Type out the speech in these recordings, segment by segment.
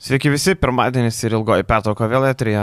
Sveiki visi, pirmadienis ir ilgoji pertrauka vėl etrija.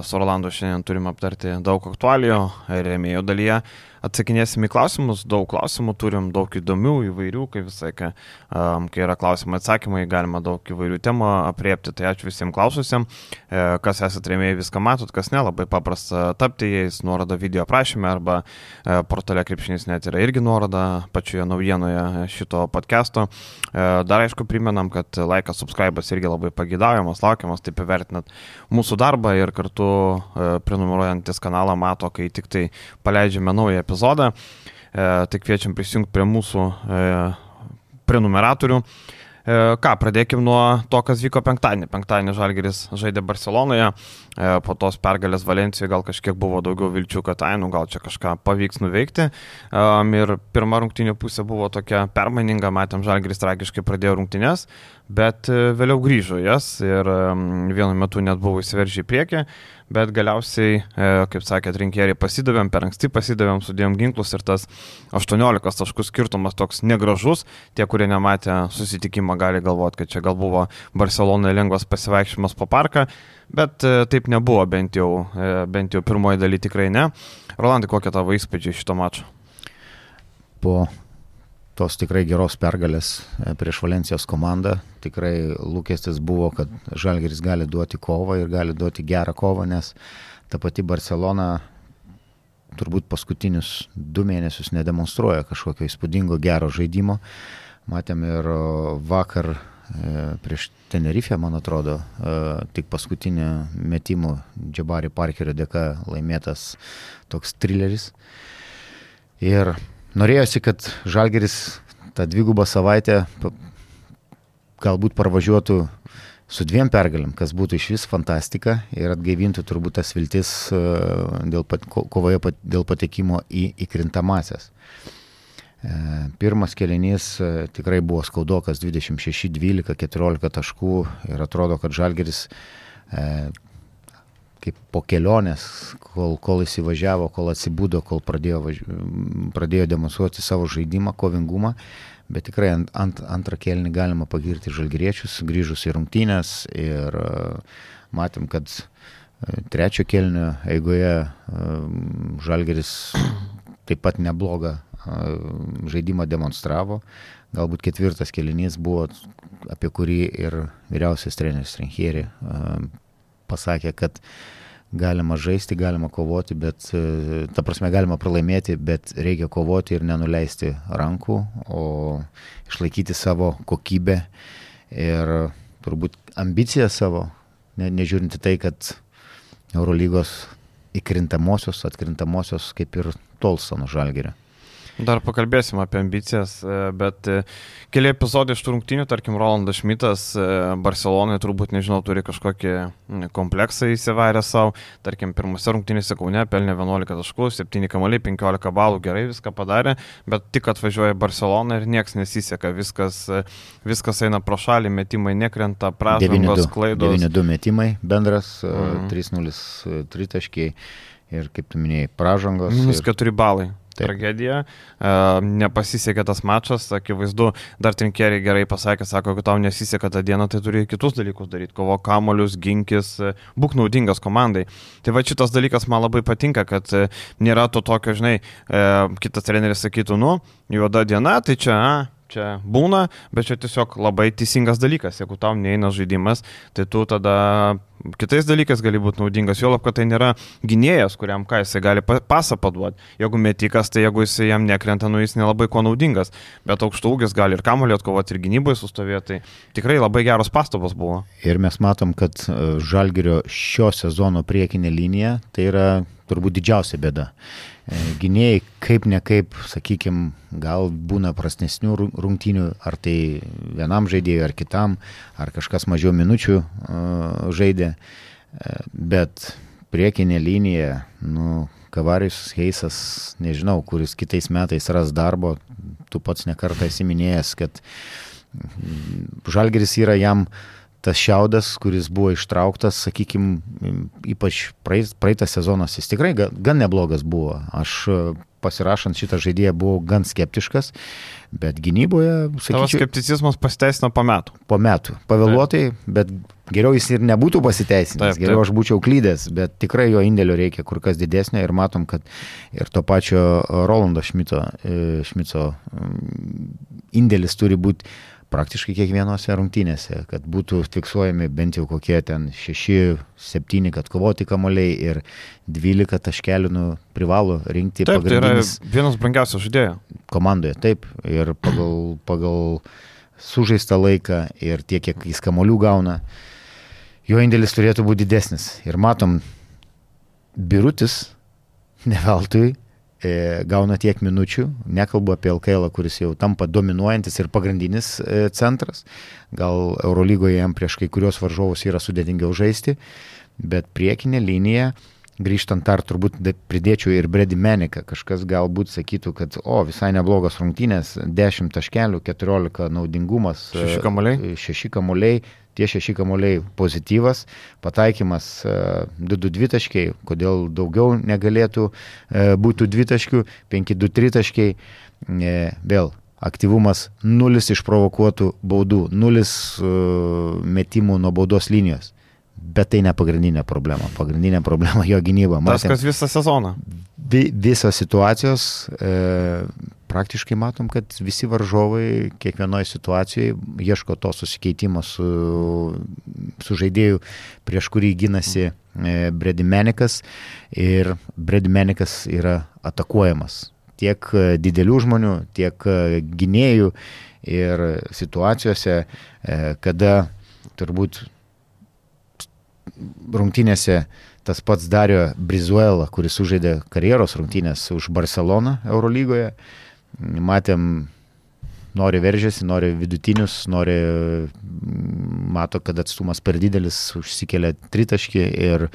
Su Rolandu šiandien turime aptarti daug aktualijų rėmėjų dalyje atsakinėsim į klausimus, daug klausimų turim, daug įdomių, įvairių, kaip visai, kai, um, kai yra klausimai atsakymai, galima daug įvairių temų apriepti, tai ačiū visiems klaususiem, e, kas esate rėmėjai viską matot, kas ne, labai paprasta tapti jais, nuoroda video aprašymė arba e, portale krepšinis net yra irgi nuoroda pačioje naujienoje šito podcast'o. E, dar aišku, primenam, kad laikas, subscribas irgi labai pagėdavimas, laukiamas, taip įvertinat mūsų darbą ir kartu e, prenumeruojantis kanalą mato, kai tik tai paleidžiame naują epizodą. E, tai kviečiam prisijungti prie mūsų e, prenumeratorių. E, ką, pradėkim nuo to, kas vyko penktadienį. Penktadienį Žalgeris žaidė Barcelonoje, po tos pergalės Valencijoje gal kažkiek buvo daugiau vilčių, kad ai, nu gal čia kažką pavyks nuveikti. Ir pirma rungtinė pusė buvo tokia permaininga, matėm, Žalgeris tragiškai pradėjo rungtinės, bet vėliau grįžo jas ir vienu metu net buvo įsiveržę į priekį bet galiausiai, e, kaip sakėt, rinkėjai pasidavėm, per anksti pasidavėm, sudėjom ginklus ir tas 18 taškų skirtumas toks negražus. Tie, kurie nematė susitikimą, gali galvoti, kad čia gal buvo Barcelonoje lengvas pasivaikščiojimas po parką, bet e, taip nebuvo, bent jau, e, bent jau pirmoji daly tikrai ne. Rolandai, kokie tavo įspūdžiai šito mačo? Po tos tikrai geros pergalės e, prieš Valencijos komandą. Tikrai lūkestis buvo, kad Žalgeris gali duoti kovą ir gali duoti gerą kovą, nes ta pati Barcelona turbūt paskutinius du mėnesius nedemonstruoja kažkokio įspūdingo gero žaidimo. Matėm ir vakar e, prieš Tenerifę, man atrodo, e, tik paskutinį metimų Džabari Parkerio dėka laimėtas toks trileris. Ir Norėjosi, kad Žalgeris tą dvigubą savaitę galbūt parvažiuotų su dviem pergalėm, kas būtų iš vis fantastika ir atgaivintų turbūt tas viltis e, dėl pat, kovoje pat, dėl patekimo į įkrintamasias. E, pirmas kelinys e, tikrai buvo skaudokas 26, 12, 14 taškų ir atrodo, kad Žalgeris kaip po kelionės, kol, kol įsivažiavo, kol atsibūdo, kol pradėjo, važi... pradėjo demonstruoti savo žaidimą, kovingumą. Bet tikrai ant, ant, antrą kelnį galima pagirti žalgriečius, grįžus į rungtynės ir uh, matėm, kad uh, trečio kelnio eigoje uh, žalgeris taip pat neblogą žaidimą demonstravo. Galbūt ketvirtas kelinys buvo, apie kurį ir vyriausias treneris Renchieri pasakė, kad galima žaisti, galima kovoti, bet, e, ta prasme, galima pralaimėti, bet reikia kovoti ir nenuleisti rankų, o išlaikyti savo kokybę ir turbūt ambiciją savo, ne, nežiūrint į tai, kad Eurolygos įkrintamosios, atkrintamosios kaip ir tolsta nuo žalgerio. Dar pakalbėsim apie ambicijas, e, bet e, keli epizodai iš rungtinių, tarkim, Rolandas Šmitas e, Barcelonoje turbūt, nežinau, turi kažkokį kompleksą įsivarę savo, tarkim, pirmose rungtynėse Kaune pelnė 11 taškų, 7 kamaliai, 15 balų, gerai viską padarė, bet tik atvažiuoja Barcelona ir nieks nesiseka, viskas, viskas eina pro šalį, metimai nekrenta, pražangos, klaidos. 9-2 metimai bendras, mm. 3-0 tritaškiai ir, kaip tu minėjai, pražangos. Minus 4 balai. Taip. tragedija. Nepasisekė tas mačas, akivaizdu, dar trinkeriai gerai pasakė, sako, kad tau nesiseka tą dieną, tai turi kitus dalykus daryti, kovo kamolius, ginkis, būk naudingas komandai. Tai va šitas dalykas man labai patinka, kad nėra to tokio, žinai, kitas treneris sakytų, nu, juoda diena, tai čia, a, čia būna, bet čia tiesiog labai teisingas dalykas. Jeigu tau neina žaidimas, tai tu tada kitais dalykais gali būti naudingas. Jo lab, kad tai nėra gynėjas, kuriam ką jisai gali pasą paduoti. Jeigu metikas, tai jeigu jisai jam nekrenta, nu jis nelabai ko naudingas. Bet aukštų ūgis gali ir kamulio atkovoti, ir gynybai sustovėti. Tai tikrai labai geros pastabos buvo. Ir mes matom, kad e, Žalgerio šio sezono priekinė linija tai yra turbūt didžiausia bėda. E, gynėjai kaip ne kaip, sakykime, gal būna prastesnių rungtynių, ar tai vienam žaidėjui, ar kitam, ar kažkas mažiau minučių uh, žaidė, e, bet priekinė linija, nu, Kavarius Heisas, nežinau, kuris kitais metais ras darbo, tu pats nekartą esi minėjęs, kad Žalgeris yra jam tas šiaudas, kuris buvo ištrauktas, sakykime, ypač praeitą sezonas, jis tikrai gan neblogas buvo. Aš pasirašant šitą žaidėją buvau gan skeptiškas, bet gynyboje... Sakyčiau, Tavo skepticizmas pasiteisino po metų. Po metų. Pavėluotai, bet geriau jis ir nebūtų pasiteisinęs, taip, geriau taip. aš būčiau klydęs, bet tikrai jo indėlio reikia kur kas didesnio ir matom, kad ir to pačio Rolando Šmito, e, Šmito indėlis turi būti praktiškai kiekvienose rungtynėse, kad būtų fiksuojami bent jau kokie ten 6-7, kad kovoti kamoliai ir 12 taškelių nu, privalo rinkti. Taip, tai yra vienas brangiausias žaidėjų. Komandoje, taip, ir pagal, pagal sužaistą laiką ir tiek, kiek jis kamolių gauna, jo indėlis turėtų būti didesnis. Ir matom, birutis, ne veltui, E, gauna tiek minučių, nekalbu apie LKL, kuris jau tampa dominuojantis ir pagrindinis e, centras, gal Eurolygoje jam prieš kai kurios varžovus yra sudėtingiau žaisti, bet priekinė linija, grįžtant dar turbūt pridėčiau ir Bredi Meniką, kažkas galbūt sakytų, kad o, visai neblogos rungtynės, 10 taškelių, 14 naudingumas, 6 kamuoliai, 6 e, kamuoliai. Tie šeši kamuoliai pozityvas, pataikymas 2-2 e, taškai, kodėl daugiau negalėtų e, būti 2 taškių, 5-2-3 taškai, e, vėl aktyvumas 0 išprovokuotų baudų, 0 metimų nuo baudos linijos. Bet tai ne pagrindinė problema. Pagrindinė problema jo gynyba. Matėm, Tas, kas visą sezoną. Vi, visos situacijos e, praktiškai matom, kad visi varžovai kiekvienoje situacijoje ieško to susikeitimo su, su žaidėju, prieš kurį gynasi e, Bredimenikas ir Bredimenikas yra atakuojamas tiek e, didelių žmonių, tiek e, gynėjų ir situacijose, kada turbūt rungtynėse tas pats Dario Brizuela, kuris sužaidė karjeros rungtynės už Barceloną Eurolygoje, matėm, nori veržėsi, nori vidutinius, nori, mato, kad atstumas per didelis, užsikelia tritaškį ir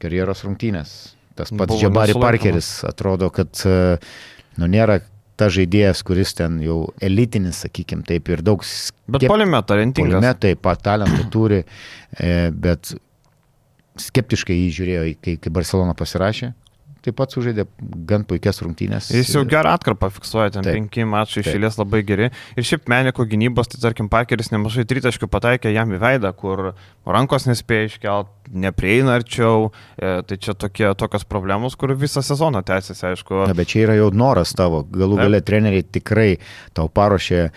karjeros rungtynės. Tas pats Džabari Parkeris atrodo, kad nu, nėra ta žaidėjas, kuris ten jau elitinis, sakykim, taip ir daug... Bet polime talentingas. Polime taip pat talentą turi, e, bet skeptiškai jį žiūrėjo, kai, kai Barcelona pasirašė taip pat sužaidė gan puikias rungtynės. Jis jau gerą atkarpą fiksuoja, ten taip, penki mačai išėlės labai geri. Ir šiaip meniko gynybos, tai tarkim, Parkeris nemažai tritaškių pataikė jam į veidą, kur rankos nespėja iškelt, neprieina arčiau. E, tai čia tokie, tokios problemos, kur visą sezoną tęsiasi, aišku. Na, bet čia yra jau noras tavo. Galų gale treneriai tikrai tau paruošė e,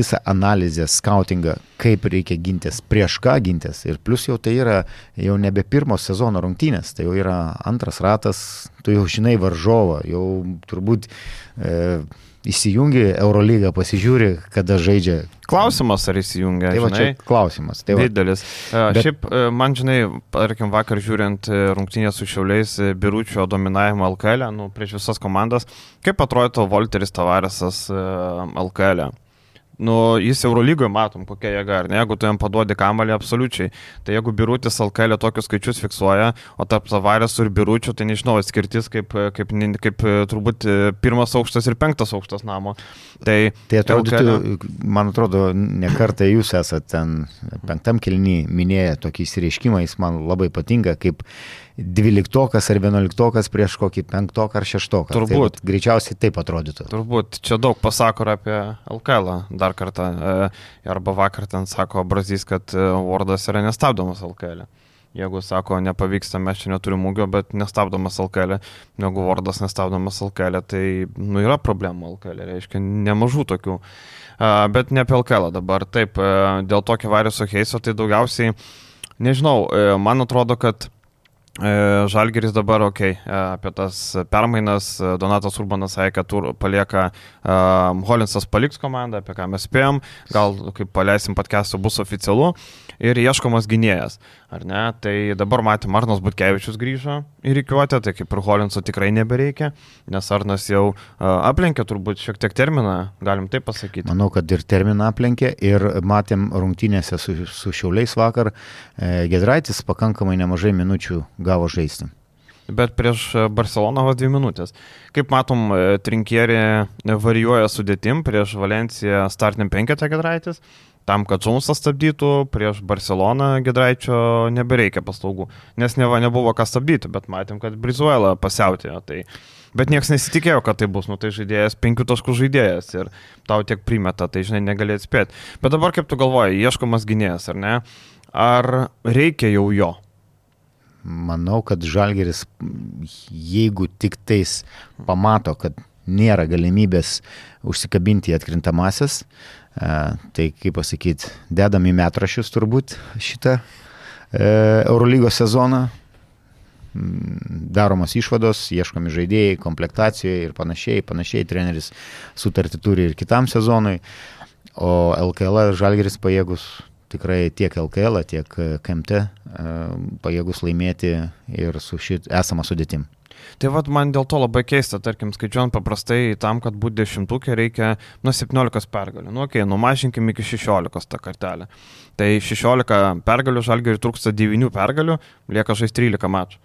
visą analizę, scoutingą, kaip reikia gintis, prieš ką gintis. Ir plus jau tai yra jau nebe pirmo sezono rungtynės, tai jau yra antras ratas, tu jau žinai varžovą, jau turbūt e, įsijungi Eurolygą, pasižiūri, kada žaidžia. Klausimas, ar įsijungia. Tai va čia klausimas. Tai va. Didelis. E, Bet... Šiaip, e, man žinai, tarkim, vakar žiūrint e, rungtynės su Šiauliais, Biručio dominavimo LKL, nu, prieš visas komandas, kaip atrodo Volteris Tavaresas LKL? E? Nu, jis Eurolygoje matom, kokia jėga, ar ne, jeigu tu jam paduodi kamalį, absoliučiai. Tai jeigu birutis Alkelė tokius skaičius fiksuoja, o tarp Tavarės ir biručių, tai nežinau, atskirtis kaip, kaip, kaip, kaip turbūt pirmas aukštas ir penktas aukštas namo. Tai, tai atrodytų, Alkelė... man atrodo, nekartą jūs esate ten penktam kilny minėję tokį įsireiškimą, jis man labai patinka, kaip dvyliktokas ar vienuoliktokas prieš kokį penktoką ar šeštoką. Tai Turbūt. Tai, greičiausiai taip atrodytų. Turbūt. Čia daug pasako apie LKL dar kartą. E, arba vakar ten sako Brazys, kad Wardas e, yra nestabdomas LKL. Jeigu sako, nepavyksta, mes čia neturime ūgio, bet nestabdomas LKL, jeigu Wardas nestabdomas LKL, tai nu, yra problemų LKL, reiškia nemažų tokių. Uh, bet ne apie LKL dabar. Taip, dėl tokio Variso Heiso, tai daugiausiai, nežinau, man atrodo, kad E, Žalgeris dabar, okei, okay, apie tas permainas, Donatas Urbanas sakė, kad tur palieka um, Holinsas paliks komandą, apie ką mes spėjom, gal kaip paleisim podcast'o bus oficialu ir ieškomas gynėjas, ar ne? Tai dabar matėm, Arnas Butkevičius grįžo į reikiuotę, tai kaip ir Holinso tikrai nebereikia, nes Arnas jau uh, aplenkė turbūt šiek tiek terminą, galim taip pasakyti. Manau, kad ir terminą aplenkė ir matėm rungtynėse su, su Šiauliais vakar, e, Gedraitis pakankamai nemažai minučių gavo žaisti. Bet prieš Barceloną vos dvi minutės. Kaip matom, e, trinkierė varijuoja sudėtim, prieš Valenciją startiniam penketą Gedraitis, tam, kad Džonsas stabdytų, prieš Barceloną Gedraičio nebereikia paslaugų, nes neva nebuvo ką stabdyti, bet matėm, kad Brizuela pasiautėjo. Tai... Bet niekas nesitikėjo, kad tai bus, nu tai žaidėjas, penkių taškų žaidėjas ir tau tiek primeta, tai žinai, negali atspėti. Bet dabar kaip tu galvoji, ieškomas gynėjas, ar ne? Ar reikia jau jo? Manau, kad Žalgeris, jeigu tik tais pamato, kad nėra galimybės užsikabinti į atkrintamasis, e, tai kaip pasakyti, dedam į metrašius turbūt šitą e, Eurolygos sezoną, mm, daromos išvados, ieškomi žaidėjai, komplektacijoje ir panašiai, panašiai, treneris sutartį turi ir kitam sezonui, o LKL Žalgeris pajėgus tikrai tiek LKL, tiek KMT e, pajėgus laimėti ir su šit esamą sudėtim. Tai vad man dėl to labai keista, tarkim, skaičiuojant paprastai, tam, kad būtų dešimtukė, reikia nuo 17 pergalių. Nu, okei, okay, numažinkim iki 16 tą kartelę. Tai 16 pergalių žalgiui trūksta 9 pergalių, lieka žaisti 13 mačų.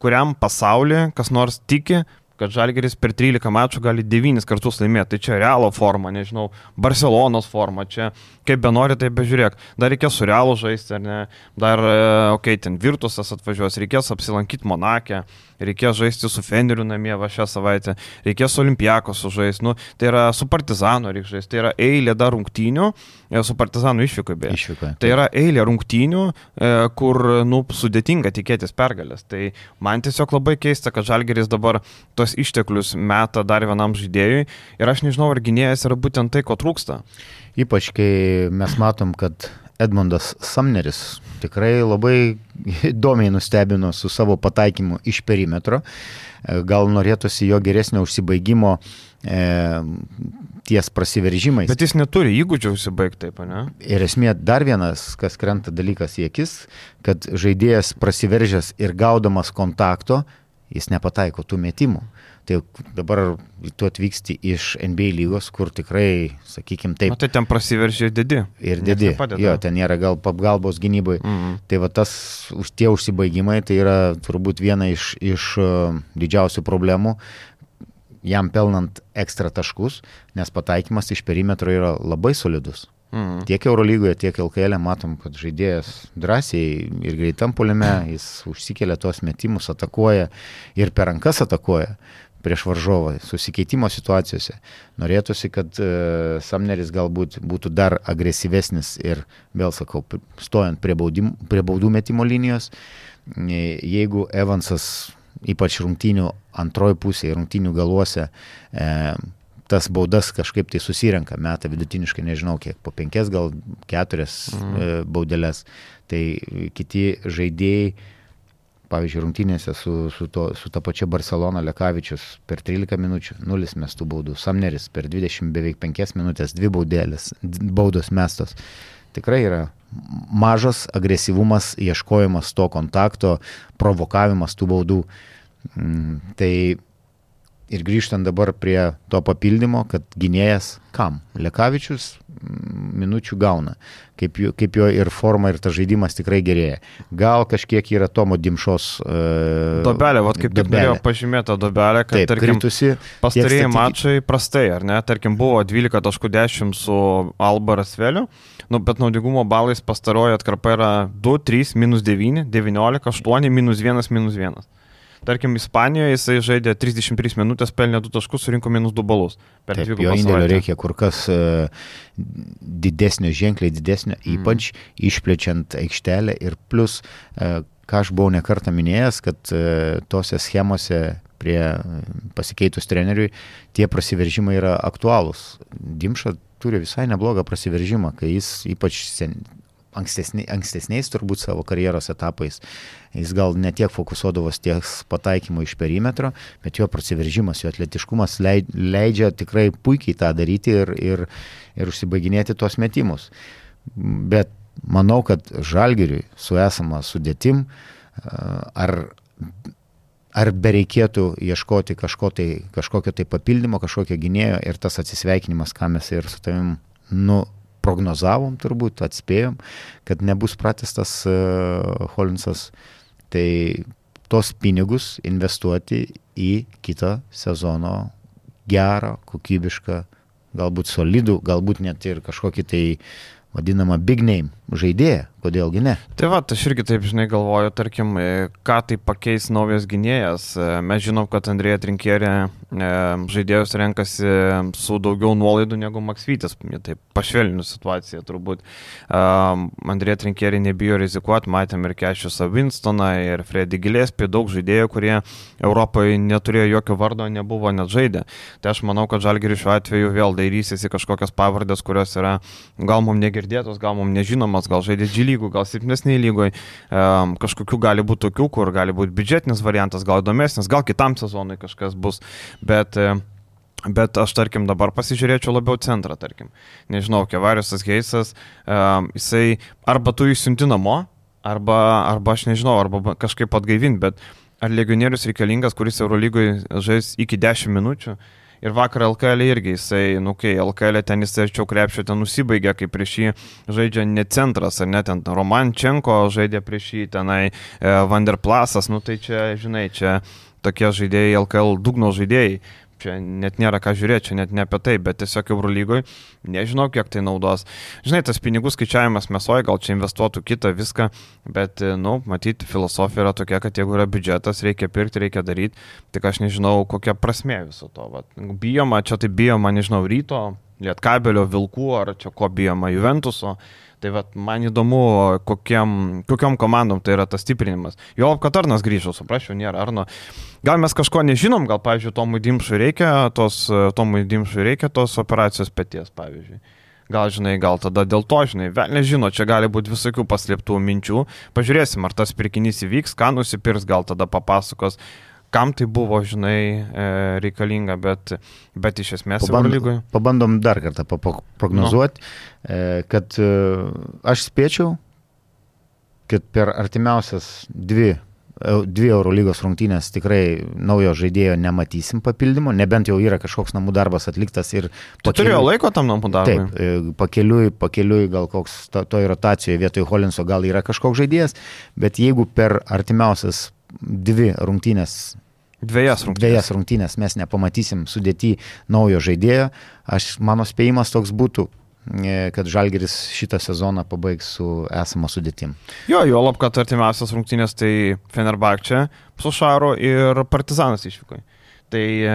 Kuriam pasaulyje kas nors tiki, kad Žalgeris per 13 mačų gali 9 kartus laimėti. Tai čia Realo forma, nežinau, Barcelonos forma, čia kaip be nori, tai bežiūrėk. Dar reikės su Realu žaisti, ar ne? Dar, e, okei, okay, ten Virtusas atvažiuos, reikės apsilankyti Monakė reikės žaisti su Feneriu namie va šią savaitę, reikės Olimpiako sužaisti, nu, tai yra su Partizanu reikia žaisti, tai yra eilė dar rungtynių, e, su Partizanu išvykai beje. Išvykai. Tai yra eilė rungtynių, e, kur, nu, sudėtinga tikėtis pergalės. Tai man tiesiog labai keista, kad Žalgeris dabar tos išteklius meta dar vienam žaidėjui ir aš nežinau, ar gynėjas yra būtent tai, ko trūksta. Ypač kai mes matom, kad Edmundas Samneris tikrai labai įdomiai nustebino su savo pataikymu iš perimetro. Gal norėtųsi jo geresnio užsibaigimo e, ties prasiveržimais. Bet jis neturi įgūdžių užsibaigti taip, ne? Ir esmė dar vienas, kas krenta dalykas į akis, kad žaidėjas prasiveržęs ir gaudamas kontakto, jis nepataiko tų metimų. Tai dabar tu atvyksti iš NBA lygos, kur tikrai, sakykime, taip. Na, tai ten prasiveržė didi. Ir didi. Jo, ten nėra gal pagalbos gynybai. Mm -hmm. Tai va tas, už tie užsibaigimai, tai yra turbūt viena iš, iš uh, didžiausių problemų jam pelnant ekstra taškus, nes pataikymas iš perimetro yra labai solidus. Mm. Tiek Eurolygoje, tiek LKL e matom, kad žaidėjas drąsiai ir greitam polime, jis užsikelia tuos metimus, atakuoja ir per rankas atakuoja prieš varžovą susikeitimo situacijose. Norėtųsi, kad uh, Samneris galbūt būtų dar agresyvesnis ir, vėl sakau, stojant prie, baudim, prie baudų metimo linijos, jeigu Evansas ypač rungtynių antroji pusė, rungtynių galuose, e, tas baudas kažkaip tai susirenka, meta vidutiniškai, nežinau kiek, po penkias gal keturias mhm. e, baudelės, tai kiti žaidėjai pavyzdžiui, rungtynėse su, su, to, su ta pačia Barcelona Lekavičius per 13 minučių, nulis mestų baudų, Samneris per 20 beveik 5 minutės, dvi baudėlės, baudos mestos. Tikrai yra mažas agresyvumas, ieškojimas to kontakto, provokavimas tų baudų. Mm, tai ir grįžtant dabar prie to papildymo, kad gynėjas kam? Lekavičius mm, minučių gauna, kaip, kaip jo ir forma, ir tas žaidimas tikrai gerėja. Gal kažkiek yra Tomo Dimšos. Uh, dobelė, vad kaip tik norėjau pažymėti tą dobelę, kad Taip, tarkim, kritusi, pastarėjai statyk... mačai prastai, ar ne? Tarkim, buvo 12.10 su Alba Rasveliu, nu, bet naudingumo balais pastarojo atkarpa yra 2, 3, minus 9, 19, 8, minus 1, minus 1. Tarkim, Ispanijoje jisai žaidė 33 minutės, pelnė 2 taškus, surinko minus 2 balus. Taip, jo indėlio reikia kur kas uh, didesnio, ženkliai didesnio, mm. ypač mm. išplečiant aikštelę ir plus, uh, ką aš buvau nekartą minėjęs, kad uh, tose schemose prie pasikeitus treneriui tie prasiveržimai yra aktualūs. Dimša turi visai neblogą prasiveržimą, kai jis ypač sen, ankstesni, ankstesniais turbūt savo karjeros etapais. Jis gal netiek fokusuodavos ties pataikymu iš perimetro, bet jo prasiveržimas, jo atletiškumas leidžia tikrai puikiai tą daryti ir, ir, ir užsibaiginėti tuos metimus. Bet manau, kad žalgiriui su esama sudėtim, ar, ar bereikėtų ieškoti kažko tai, kažkokio tai papildymo, kažkokio gynėjo ir tas atsisveikinimas, ką mes ir su tavim nu, prognozavom turbūt, atspėjom, kad nebus pratestas uh, Holinsas, tai tos pinigus investuoti į kitą sezono gerą, kokybišką, galbūt solidų, galbūt net ir kažkokį tai vadinamą big name žaidėją, kodėlgi ne. Tai va, aš irgi taip, žinai, galvoju, tarkim, e, ką tai pakeis naujas gynėjas. E, mes žinom, kad Andrėja Trinkierė e, žaidėjus renkasi su daugiau nuolaidų negu Maksvytis. Tai pašvelninu situaciją turbūt. Andrėja Trinkierė nebijo rizikuoti, matėm ir Kešiusą Winstoną, ir Freddy Gillespie, daug žaidėjų, kurie Europoje neturėjo jokio vardo, nebuvo net žaidę. Tai aš manau, kad Žalgiriš šiuo atveju vėl dairysis į kažkokias pavardės, kurios yra gal mums negirdėtos, gal mums nežinomas, gal žaidė G lygų, gal silpnesniai lygoje, um, kažkokių gali būti tokių, kur gali būti biudžetinis variantas, gal įdomesnis, gal kitam sezonui kažkas bus, bet um, Bet aš, tarkim, dabar pasižiūrėčiau labiau centrą, tarkim. Nežinau, Kevariusas Geisas, um, jisai arba tu išsiunti namo, arba, arba aš nežinau, arba kažkaip atgaivinti, bet ar legionierius reikalingas, kuris Eurolygoje žais iki 10 minučių, uh, Ir vakar LKL irgi jisai, nu kai LKL ten jis arčiau krepšio ten nusibaigė, kai prieš jį žaidžia ne centras, ar ne ten Romančenko žaidė prieš jį tenai e, Vanderplasas, nu tai čia, žinai, čia tokie žaidėjai LKL dugno žaidėjai čia net nėra ką žiūrėti, čia net ne apie tai, bet tiesiog Eurolygoje nežinau, kiek tai naudos. Žinai, tas pinigų skaičiavimas mesoje, gal čia investuotų kitą viską, bet, nu, matyti, filosofija yra tokia, kad jeigu yra biudžetas, reikia pirkti, reikia daryti, tik aš nežinau, kokia prasme viso to. Vat. Bijoma, čia tai bijoma, nežinau, ryto, lietkabelio, vilkų, ar čia ko bijoma, Juventuso. Tai vat, man įdomu, kokiam, kokiam komandom tai yra tas stiprinimas. Jo, kad Arnas grįžo, suprasčiau, nėra Arno. Gal mes kažko nežinom, gal, pavyzdžiui, Tomui Dimšui reikia tos, Tomui Dimšui reikia tos operacijos pėties, pavyzdžiui. Gal, žinai, gal tada dėl to, žinai, vėl nežino, čia gali būti visokių paslėptų minčių. Pažiūrėsim, ar tas pirkinys įvyks, ką nusipirks, gal tada papasakos kam tai buvo, žinai, e, reikalinga, bet, bet iš esmės Pabandom, pabandom dar kartą prognozuoti, no. E, kad e, aš spėčiau, kad per artimiausias dvi dvi Eurolygos rungtynės tikrai naujo žaidėjo nematysim papildymo, nebent jau yra kažkoks namų darbas atliktas ir... Tu turėjo laiko tam namų darbui? Taip, pakeliui, pakeliui gal koks to, toj rotacijoje vietoj Holinso gal yra kažkoks žaidėjas, bet jeigu per artimiausias dvi rungtynės. Dviejas rungtynės. Dviejas rungtynės mes nepamatysim sudėti naujo žaidėjo. Aš, mano spėjimas toks būtų, e, kad Žalgeris šitą sezoną pabaigs su esama sudėtim. Jo, jo, lab, kad artimiausias rungtynės tai Fenerbakčia, Sušaro ir Partizanas išvyko. Tai e,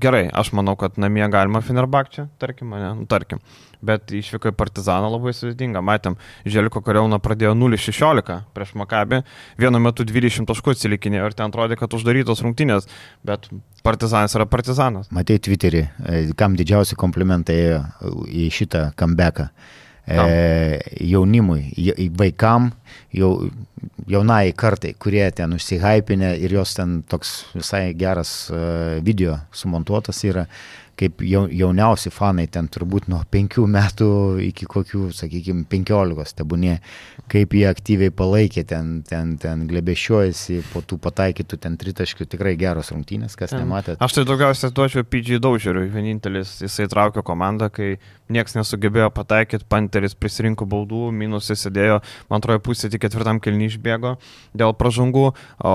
gerai, aš manau, kad namie galima Fenerbakčia, tarkim, ne, nu, tarkim bet išvyko į Partizaną labai sudėtinga. Matėm, Želiko kariauna pradėjo 0-16 prieš Makabį, vienu metu 20 taškų atsilikinėjo ir ten atrodė, kad uždarytos rungtynės, bet Partizanas yra Partizanas. Matei Twitterį, e, kam didžiausi komplimentai į šitą comebacką. E, jaunimui, vaikam, jau, jaunai kartai, kurie ten užsihypinę ir jos ten toks visai geras e, video sumontuotas yra kaip jauniausi fanai ten turbūt nuo penkių metų iki kokių, sakykime, penkiolikos tebūnė, kaip jie aktyviai palaikė, ten, ten, ten glebešiojasi, po tų pataikytų ten tritaškių, tikrai geros rungtynės, kas nematė. Aš tai daugiausiai duočiau PG Daužeriui, vienintelis jisai traukė komandą, kai niekas nesugebėjo pataikyti, Panteris prisirinko baudų, minusai sėdėjo, man antroje pusėje tik ketvirtam kelny išbėgo dėl pražangų, o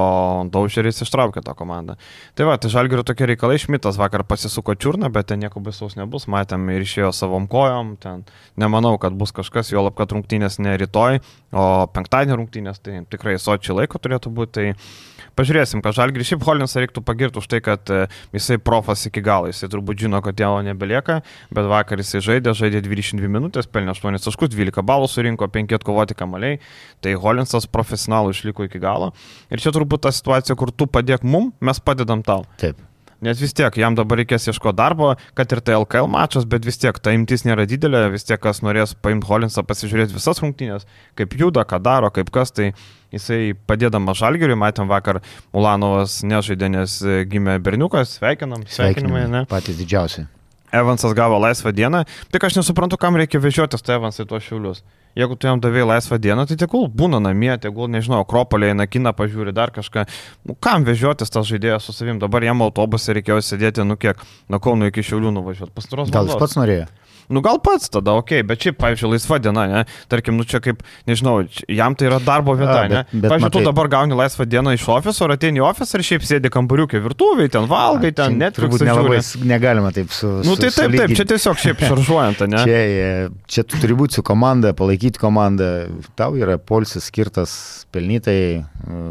Daužeris ištraukė tą komandą. Tai va, tai žalgirio tokie reikalai, Šmitas vakar pasisuko čiurną, bet ten nieko baisaus nebus, matėm ir išėjo savom kojom, ten nemanau, kad bus kažkas, jo lab, kad rungtynės ne rytoj, o penktadienį rungtynės, tai tikrai sočiai laiko turėtų būti. Tai pažiūrėsim, ką žalgrį. Šiaip Holinsą reiktų pagirti už tai, kad e, jisai profas iki galo, jisai turbūt žino, kad jo nebelieka, bet vakar jisai žaidė, žaidė 22 minutės, pelnė 8 taškus, 12 balų surinko, 5 atkovoti kamaliai, tai Holinsas profesionalų išliko iki galo. Ir čia turbūt ta situacija, kur tu padėk mum, mes padedam tau. Taip. Nes vis tiek jam dabar reikės ieškoti darbo, kad ir tai LKL mačas, bet vis tiek ta imtis nėra didelė, vis tiek kas norės paimti Holinsą, pasižiūrėti visas rungtynės, kaip juda, ką daro, kaip kas, tai jisai padėdamas Žalgiriui, matėm vakar Ulanovas nežaidė, nes gimė berniukas, sveikinam, sveikinimai, ne? Patys didžiausi. Evansas gavo laisvą dieną, tik aš nesuprantu, kam reikia vežiotis tą Evansą į tuos šiulius. Jeigu tu jam davėjai laisvą dieną, tai tegul būna namie, tegul, nežinau, Akropolėje, na, kiną pažiūri dar kažką. Nu, kam vežiotis tas žaidėjas su savim? Dabar jam autobusą reikėjo sėdėti, nu kiek, nuo Kauno iki Šiaulių nuvažiuoti. Pastaros Gal jis pats norėjo? Nu gal pats tada, okei, okay, bet šiaip, pavyzdžiui, laisva diena, ne? Tarkim, nu čia kaip, nežinau, jam tai yra darbo vieta, A, bet, ne? Bet, pavyzdžiui, matai, tu dabar gauni laisvą dieną iš ofiso, ar ateini į ofisą ir šiaip sėdi kambariukė virtuviai, ten valgai, ten net turbūt nelabai negalima taip su... Nu tai taip, taip, čia tiesiog šiaip šaržuojant, ne? Čia, e, čia tu turi būti su komanda, palaikyti komandą, tau yra polisis skirtas pelnytai, e,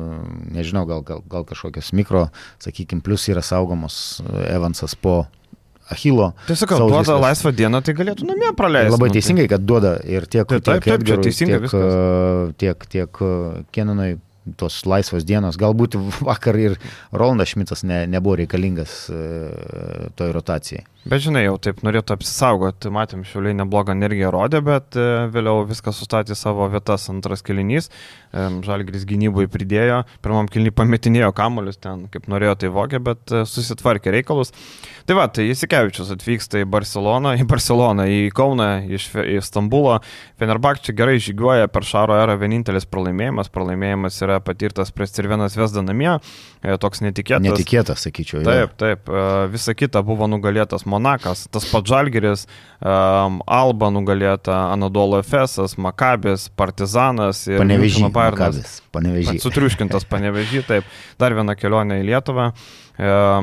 nežinau, gal, gal, gal kažkokios mikro, sakykime, plus yra saugomos e, Evansas po Achilo. Tiesiog, kad duoda viskas. laisvą dieną, tai galėtų namie praleisti. Labai nu, tai- teisingai, kad duoda ir tiek, taip, taip, taip, Edgarui, teisingai, tiek, tiek, tiek Kenanui tos laisvos dienos. Galbūt vakar ir Rolandas Šmitas ne, nebuvo reikalingas toj rotacijai. Bet žinai, jau taip norėtų apsisaugoti, matėm, šiuliai neblogą energiją rodė, bet vėliau viskas sustatė savo vietas antras kilinys, Žalgris gynybai pridėjo, pirmam kilinį pametinėjo kamuolius ten, kaip norėjo tai vogė, bet susitvarkė reikalus. Tai va, tai Įsikevičius atvyksta į Barceloną, į Barceloną, į Kauną, iš į Stambulo. Fenerbakčia gerai žygiuoja per Šaro erą vienintelis pralaimėjimas. Pralaimėjimas yra patirtas prieš Cirvenas Vesda namie, e, toks netikėtas. Netikėtas, sakyčiau. Taip, taip. E, visa kita buvo nugalėtas Monakas, tas pats Žalgeris, um, Alba nugalėta, Anadolo Efesas, Makabis, Partizanas ir Panevežys. Panevežys. Sutriuškintas Panevežys, taip. Dar viena kelionė į Lietuvą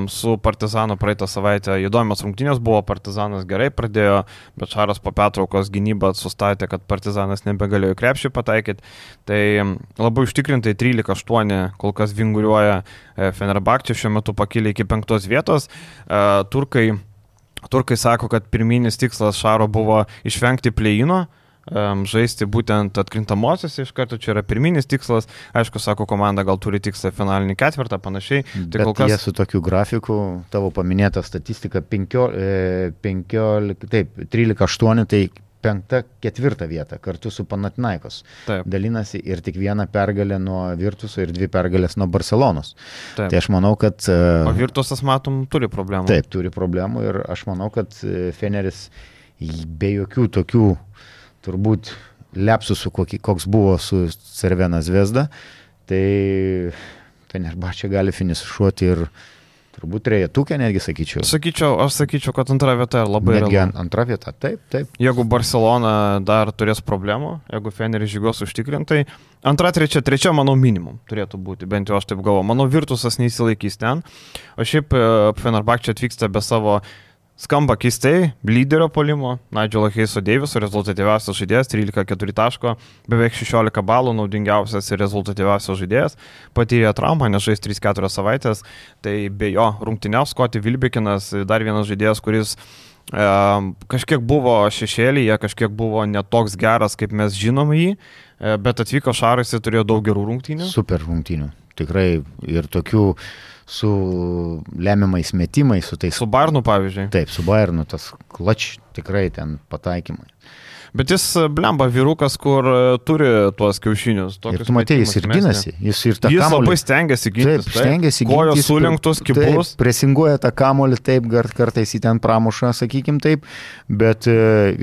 su Partizanu praeitą savaitę įdomios rungtynės buvo, Partizanas gerai pradėjo, bet Šaras po pertraukos gynybą sustatė, kad Partizanas nebegalėjo krepšį pataikyti. Tai labai užtikrintai 13-8 kol kas vinguriuoja e, Fenerbakčia, šiuo metu pakilė iki penktos vietos. E, turkai, turkai sako, kad pirminis tikslas Šaro buvo išvengti pleino žaisti būtent atkrintamosios iš karto, čia yra pirminis tikslas, aišku, sako komanda gal turi tikslą finalinį ketvirtą, panašiai. Tai kol kas... Jie su tokiu grafiku, tavo paminėta statistika, 15, 15 e, taip, 13-8, tai penkta, ketvirta vieta kartu su Panatinaikos. Taip. Dalinasi ir tik viena pergalė nuo Virtuso ir dvi pergalės nuo Barcelonos. Taip. Tai aš manau, kad... E, o Virtusas, matom, turi problemų. Taip, turi problemų ir aš manau, kad e, Feneris be jokių tokių uh, turbūt lepsusų, koks buvo su Cervena Zvezda, tai Fenerbahčia gali finišuoti ir turbūt trejetukė netgi sakyčiau. Sakyčiau, aš sakyčiau, kad antra vieta labai netgi realu. antra vieta, taip, taip. Jeigu Barcelona dar turės problemų, jeigu Feneris žygos užtikrintai, antra, trečia, trečia, manau, minimum turėtų būti, bent jau aš taip galvoju. Manau, Virtusas neįsilaikys ten, o šiaip e, Fenerbahčia atvyksta be savo Skamba keistai, lyderio polimo, Nigelo Heiso Deiviso rezultatyviausias žaidėjas, 13-4 taško, beveik 16 balų, naudingiausias ir rezultatyviausias žaidėjas, patyrė traumą, nežais 3-4 savaitės, tai be jo rungtyniaus Skoti Vilbekinas, dar vienas žaidėjas, kuris e, kažkiek buvo šešėlyje, kažkiek buvo netoks geras, kaip mes žinom jį, e, bet atvyko Šaras ir turėjo daug gerų rungtynių. Super rungtynių, tikrai ir tokių su lemiamais metimais, su tais. Su Barnu, pavyzdžiui. Taip, su Barnu, tas klač tikrai ten pataikymai. Bet jis e, blemba vyrukas, kur e, turi tuos kiaušinius. Ir tu matei, jis ir ginasi. Jis ir jis kamolį. Jis labai stengiasi gintis. Taip, stengiasi gintis. Kojos surinktos, kibus. Taip, presinguoja tą kamolį, taip, kartais jį ten pramuša, sakykim taip, bet e,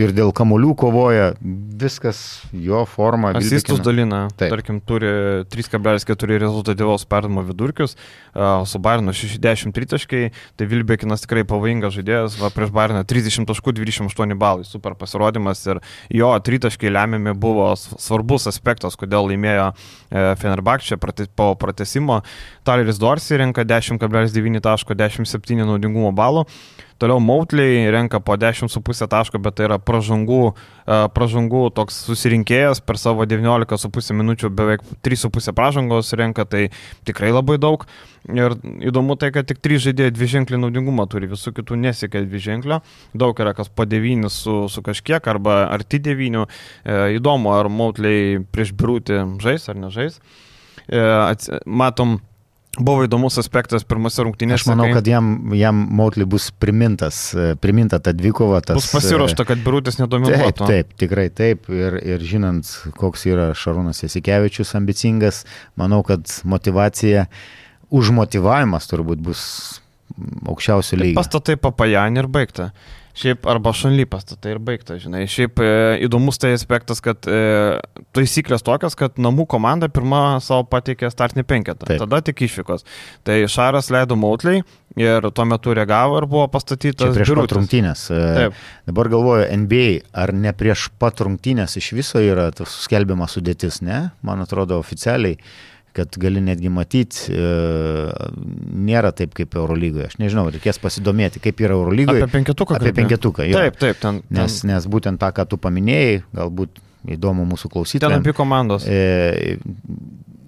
ir dėl kamolių kovoja, viskas jo forma. Asistus dalina. Taip. Tarkim, turi 3,4 rezultatyvaus perdamo vidurkius, su Bairnu 60 tritaškai, tai Vilbekinas tikrai pavojingas žaidėjas, va prieš Bairną 30 taškų 28 balai, super pasirodymas ir jo tritaškai lemiami buvo svarbus aspektas, kodėl laimėjo e, Fenerbakčia po pratesimo. Taleris Dorsi renka 10,9 taško, 17 naudingumo balų. Toliau Mautliai renka po 10,5 taško, bet tai yra pražangų, e, pražangų toks susirinkėjas per savo 19,5 minučių beveik 3,5 pražangos renka, tai tikrai labai daug. Ir įdomu tai, kad tik 3 žaidėjai dvi ženklį naudingumą turi, visų kitų nesiekia dvi ženklio. Daug yra kas po 9 su, su kažkiek arba arti 9. E, įdomu, ar Mautliai prieš Birūtį žais ar nežais. E, matom, Buvo įdomus aspektas pirmose rungtynėse. Aš manau, kai... kad jam, jam Mautli bus primintas, e, priminta ta dvikova. Tas, bus pasiruošta, kad Birūtis nedominuotų. Taip, taip, tikrai taip. Ir, ir žinant, koks yra Šarūnas Jasikevičius ambicingas, manau, kad motivacija, užmotivavimas turbūt bus aukščiausio lygio. Pastatai papajanį ir baigta. Šiaip arba šunly pastatai ir baigta, žinai. Šiaip e, įdomus tai aspektas, kad e, taisyklės tokios, kad namų komanda pirmą savo pateikė startinį penketą, Taip. tada tik išvykos. Tai Šaras leido Mautliai ir tuo metu reagavo ir buvo pastatytas. Čia prieš pat rungtynės. E, Taip. Dabar galvoju, NBA, ar ne prieš pat rungtynės iš viso yra skelbiama sudėtis, ne? Man atrodo oficialiai kad gali netgi matyti, e, nėra taip kaip Eurolygoje. Aš nežinau, reikės pasidomėti, kaip yra Eurolygoje. Apie penketuką. Apie penketuką, jo. Taip, taip, ten, ten. Nes, nes būtent tą, ką tu paminėjai, galbūt įdomu mūsų klausytojams. Ten apie komandos. E,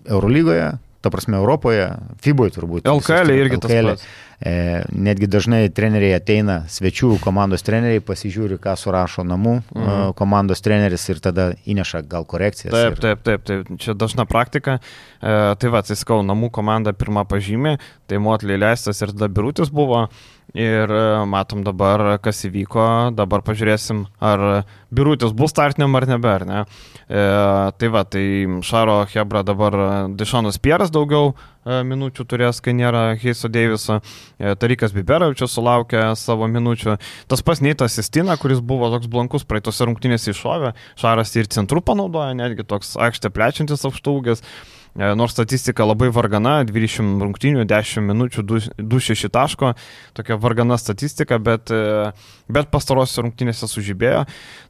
Eurolygoje, ta prasme Europoje, FIBOje turbūt. LKL irgi LKL. tas pats. E, netgi dažnai treneriai ateina, svečių komandos treneriai pasižiūri, ką surašo namų mhm. E, komandos treneris ir tada įneša gal korekcijas. Taip, ir... taip, taip, taip, čia dažna praktika. E, tai va, atsiskau, namų komanda pirmą pažymė, tai Motlį leistas ir tada birutis buvo. Ir e, matom dabar, kas įvyko, dabar pažiūrėsim, ar birutis bus startiniam ar nebe, ar ne. E, tai va, tai Šaro Hebra dabar Dešonas Pieras daugiau e, minučių turės, kai nėra Heiso Deiviso. E, Tarikas Biberavičius sulaukė savo minučių. Tas pas Neitas Sistina, kuris buvo toks blankus praeitose rungtynėse iššovė, Šaras ir centrų panaudoja, netgi toks aikštė plečiantis aukštūgis. E, nors statistika labai vargana, 20 rungtynių, 10 minučių, 2-6 taško, tokia vargana statistika, bet, e, bet pastarosios rungtynėse sužibėjo.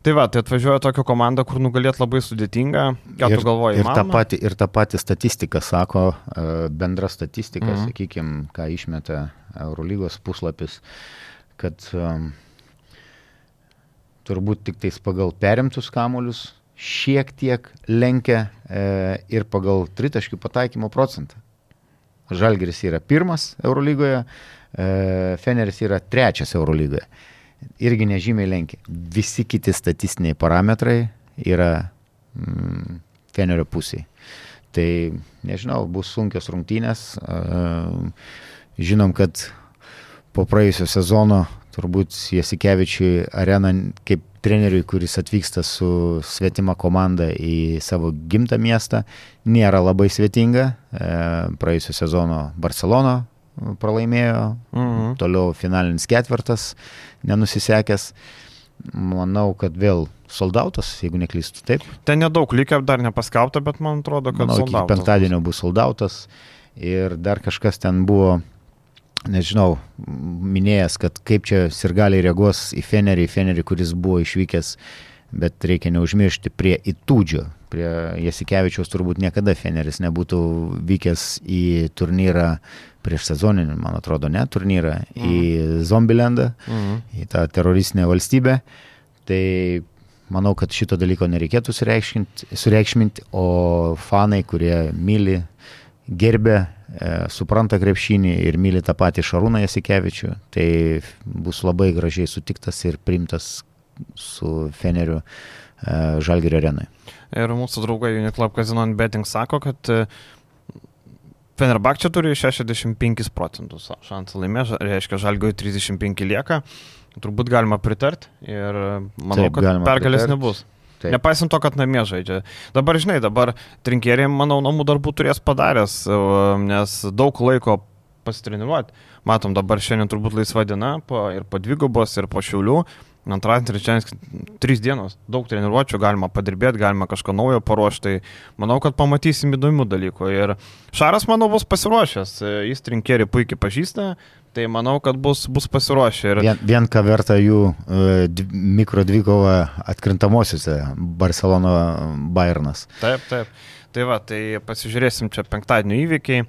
Tai va, tai atvažiuoja tokia komanda, kur nugalėt labai sudėtinga. Ką ir, tu galvoji? Ir ta, pati, ir ta pati statistika sako, e, bendra statistika, mhm. sakykime, ką išmeta Eurolygos puslapis, kad um, turbūt tik tais pagal perimtus kamuolius šiek tiek lenkia e, ir pagal tritaškių pataikymo procentą. Žalgeris yra pirmas Eurolygoje, e, Feneris yra trečias Eurolygoje. Irgi nežymiai lenkia. Visi kiti statistiniai parametrai yra mm, Fenerio pusėje. Tai nežinau, bus sunkios rungtynės. E, žinom, kad po praėjusio sezono turbūt Jasikevičiui arena kaip treneriui, kuris atvyksta su svetima komanda į savo gimtą miestą, nėra labai svetinga. E, praėjusio sezono Barcelona pralaimėjo, mhm. toliau finalinis ketvirtas nenusisekęs. Manau, kad vėl soldautas, jeigu neklystu, taip. Ten nedaug likę, dar nepaskelbta, bet man atrodo, kad Manau, iki penktadienio bus soldautas. Ir dar kažkas ten buvo nežinau, minėjęs, kad kaip čia sirgaliai reaguos į Fenerį, Fenerį, kuris buvo išvykęs, bet reikia neužmiršti prie Itūdžio, prie Jasikevičiaus turbūt niekada Feneris nebūtų vykęs į turnyrą prieš sezoninį, man atrodo, ne turnyrą, mhm. į Zombilendą, mhm. į tą teroristinę valstybę. Tai manau, kad šito dalyko nereikėtų sureikšminti, o fanai, kurie myli, gerbė supranta krepšinį ir myli tą patį Šarūną Jasikevičių, tai bus labai gražiai sutiktas ir primtas su Feneriu e, Žalgirio arenai. Ir mūsų draugai Uniclub Casino Betting sako, kad e, Fenerbakčia turi 65 procentus šansų laimėti, reiškia Žalgirio 35 lieka. Turbūt galima pritarti ir manau, Taip, kad pergalės pritart. nebus. Taip. Nepaisant to, kad namie žaidžia. Dabar, žinai, dabar trinkeriai, manau, namų darbų turės padaręs, nes daug laiko pasitreniruoti. Matom, dabar šiandien turbūt laisva diena po, ir po dvigubos, ir po šiaulių. Antradienis, trečiadienis, trys dienos, daug treniruočio, galima padirbėti, galima kažką naujo paruošti. Tai manau, kad pamatysim įdomių dalykų. Ir Šaras, manau, bus pasiruošęs. Jis trinkerį puikiai pažįsta, Tai manau, kad bus, bus pasiruošę. Ir... Vien, vien ką verta jų uh, mikro dvikova atkrintamosiuose Barcelona Bayernas. Taip, taip. Tai va, tai pasižiūrėsim čia penktadienio įvykiai.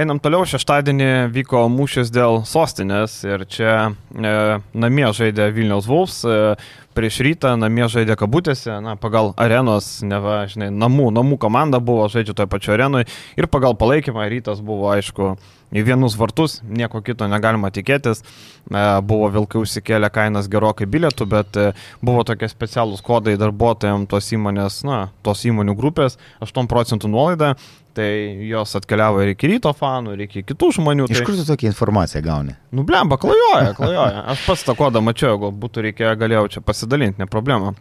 Einam toliau, šeštadienį vyko mūšis dėl sostinės ir čia e, namie žaidė Vilniaus Vulfs, e, prieš rytą namie žaidė kabutėse, na, pagal arenos, ne va, žinai, namų, namų komanda buvo, žaidžia toje pačioje arenoje ir pagal palaikymą rytas buvo, aišku, į vienus vartus, nieko kito negalima tikėtis. E, buvo vilkai užsikėlę kainas gerokai bilietų, bet e, buvo tokie specialūs kodai darbuotojams tos įmonės, na, tos įmonių grupės, 8 procentų nuolaida, tai jos atkeliavo ir iki ryto fanų, ir iki kitų žmonių. Iš tai... kur tu tokią informaciją gauni? Nublemba, klajoja, klajoja. Aš pats tą kodą mačiau, jeigu būtų reikėję, galėjau čia pasidalinti, ne problema.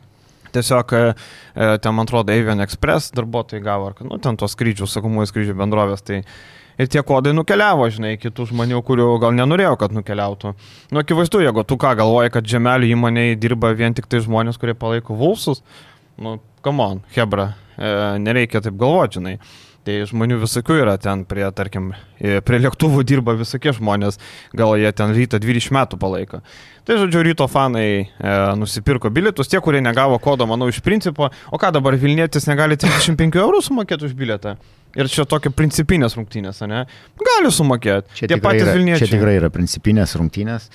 Tiesiog e, ten, man atrodo, Avian Express darbuotojai gavo, ar, nu, ten tos skrydžių, sakomųjų skrydžių bendrovės, tai ir tie kodai nukeliavo, žinai, kitų žmonių, kurių gal nenorėjo, kad nukeliautų. Nu, akivaizdu, jeigu tu ką galvoji, kad žemelių įmonėje dirba vien tik tai žmonės, kurie palaiko Vulsus, nu, come on, Hebra, e, nereikia taip galvoti, žinai. Tai žmonių visokių yra ten prie, tarkim, prie lėktuvų dirba visokie žmonės, gal jie ten rytą 20 metų palaiko. Tai žodžiu, ryto fanai e, nusipirko bilietus, tie, kurie negavo kodo, manau, iš principo, o ką dabar Vilnietis negali 35 eurų sumokėti už bilietą? Ir čia tokia principinės rungtynės, ne? Gali sumokėti. Čia, tie patys yra, Vilniečiai. Čia tikrai yra principinės rungtynės.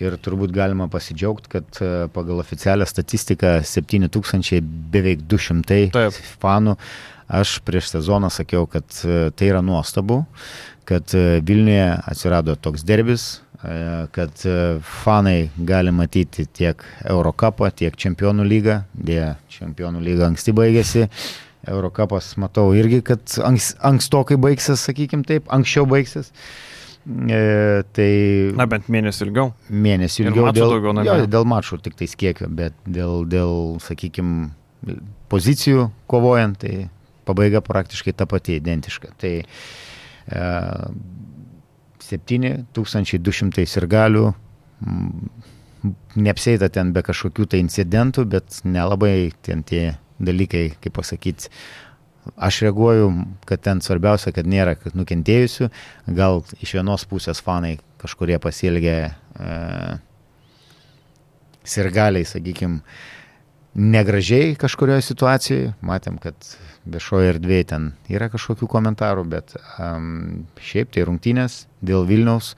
Ir turbūt galima pasidžiaugti, kad e, pagal oficialią statistiką 7000 beveik 200 Taip. fanų Aš prieš sezoną sakiau, kad e, tai yra nuostabu, kad e, Vilniuje atsirado toks derbis, e, kad fanai gali matyti tiek Eurocapą, tiek Čempionų lygą. Dėja, Čempionų lyga anksti baigėsi. Eurocapas matau irgi, kad anks, ankstokai baigsis, sakykim taip, anksčiau baigsis. E, tai... Na, bent mėnesį ilgiau. Mėnesį ilgiau. Dėl, daugiau, jo, dėl mačų tik tais kiekio, bet dėl, dėl sakykim, pozicijų kovojant, tai pabaiga praktiškai ta pati, identiška. Tai e, 7200 sirgalių, neapsėta ten be kažkokių tai incidentų, bet nelabai ten tie dalykai, kaip pasakyti, aš reaguoju, kad ten svarbiausia, kad nėra nukentėjusių, gal iš vienos pusės fanai kažkurie pasielgė e, sirgaliai, sakykime, negražiai kažkurioje situacijoje, matėm, kad viešoje erdvėje ten yra kažkokių komentarų, bet um, šiaip tai rungtynės dėl Vilniaus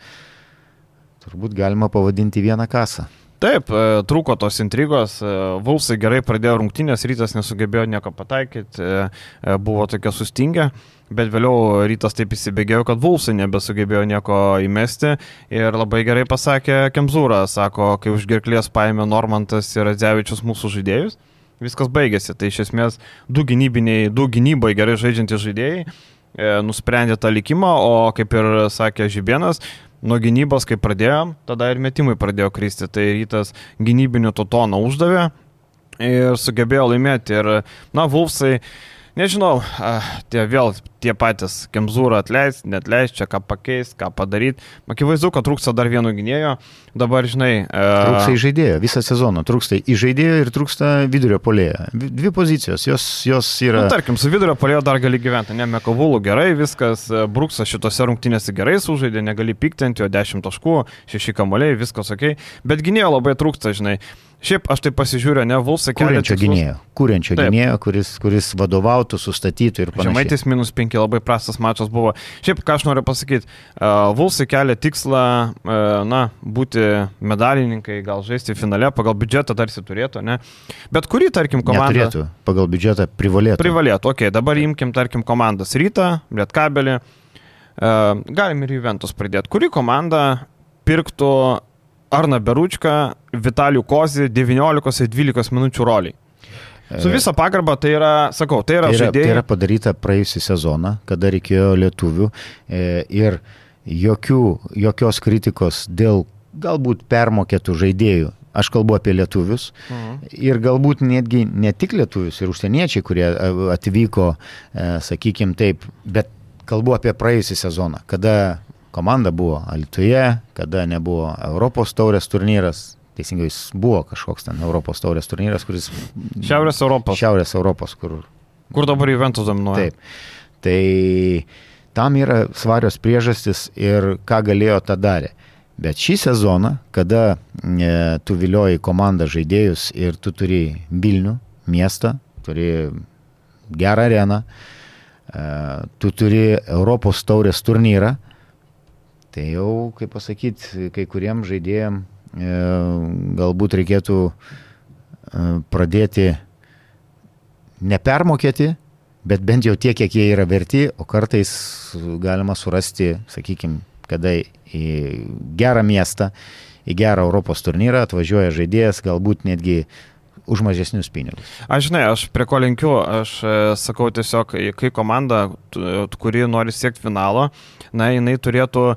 turbūt galima pavadinti vieną kasą. Taip, e, trūko tos intrigos, e, Vulsai gerai pradėjo rungtynės, rytas nesugebėjo nieko pataikyti, e, buvo tokia sustingę, bet vėliau rytas taip įsibėgėjo, kad Vulsai nebesugebėjo nieko įmesti ir labai gerai pasakė Kemzūra, sako, kai už gerklės paėmė Normantas ir Adzevičius mūsų žaidėjus viskas baigėsi. Tai iš esmės du gynybiniai, du gynybai gerai žaidžiantys žaidėjai e, nusprendė tą likimą, o kaip ir sakė Žibienas, nuo gynybos, kai pradėjom, tada ir metimai pradėjo kristi. Tai rytas gynybinių to toną uždavė ir sugebėjo laimėti. Ir, na, Vulfsai Nežinau, tie vėl tie patys, Kemzūrą atleis, net leis, čia ką pakeis, ką padaryti. Akivaizdu, kad trūksta dar vieno gynėjo. Dabar, žinai. Trūksta į žaidėjo visą sezoną. Trūksta į žaidėjo ir trūksta vidurio polėjo. Dvi pozicijos, jos, jos yra. Na, tarkim, su vidurio polėjo dar gali gyventi. Ne, Mekovulų gerai, viskas. Bruksas šitose rungtynėse gerai sužaidė, negali piktinti, jo 10 taškų, 6 kamuoliai, viskas ok. Bet gynėjo labai trūksta, žinai. Šiaip aš tai pasižiūriu, ne Vulsą kelią. Kūrenčio gynėjo, kūrenčio gynėjo, kuris, kuris vadovautų, sustatytų ir panašiai. Žemaitis minus 5 labai prastas mačas buvo. Šiaip ką aš noriu pasakyti, uh, Vulsai kelia tikslą, uh, na, būti medalininkai, gal žaisti finale, pagal biudžetą tarsi turėtų, ne? Bet kurį, tarkim, komandą. Turėtų, pagal biudžetą privalėtų. Privalėtų, okei, okay, dabar imkim, tarkim, komandas Rytą, Lietkabelį. Uh, galim ir Juventus pridėti. Kuri komanda pirktų Arna Beručka, Vitalių Kozį 19-12 minučių roliai. Su visa pagarba tai yra, sakau, tai yra, tai yra žaidėjai. Tai yra padaryta praėjusią sezoną, kada reikėjo lietuvių e, ir jokių, jokios kritikos dėl galbūt permokėtų žaidėjų. Aš kalbu apie lietuvius mhm. ir galbūt netgi ne tik lietuvius ir užsieniečiai, kurie e, atvyko, e, sakykime taip, bet kalbu apie praėjusią sezoną, kada komanda buvo Alituje, kada nebuvo Europos taurės turnyras. Teisingai, jis buvo kažkoks ten Europos taurės turnyras, kuris... Šiaurės Europos. Šiaurės Europos, kur... Kur dabar Juventus dominuoja. Taip. Tai tam yra svarios priežastis ir ką galėjo tą darė. Bet šį sezoną, kada e, tu vilioji komandą žaidėjus ir tu turi Vilnių miestą, turi gerą areną, e, tu turi Europos taurės turnyrą, Tai jau, kaip pasakyti, kai kuriem žaidėjim e, galbūt reikėtų e, pradėti nepermokėti, bet bent jau tiek, kiek jie yra verti, o kartais galima surasti, sakykime, kada į gerą miestą, į gerą Europos turnyrą atvažiuoja žaidėjas, galbūt netgi už mažesnius pinigus. Aš žinai, aš prie ko linkiu, aš e, sakau tiesiog, kai komanda, kuri nori siekti finalo, na, jinai turėtų e,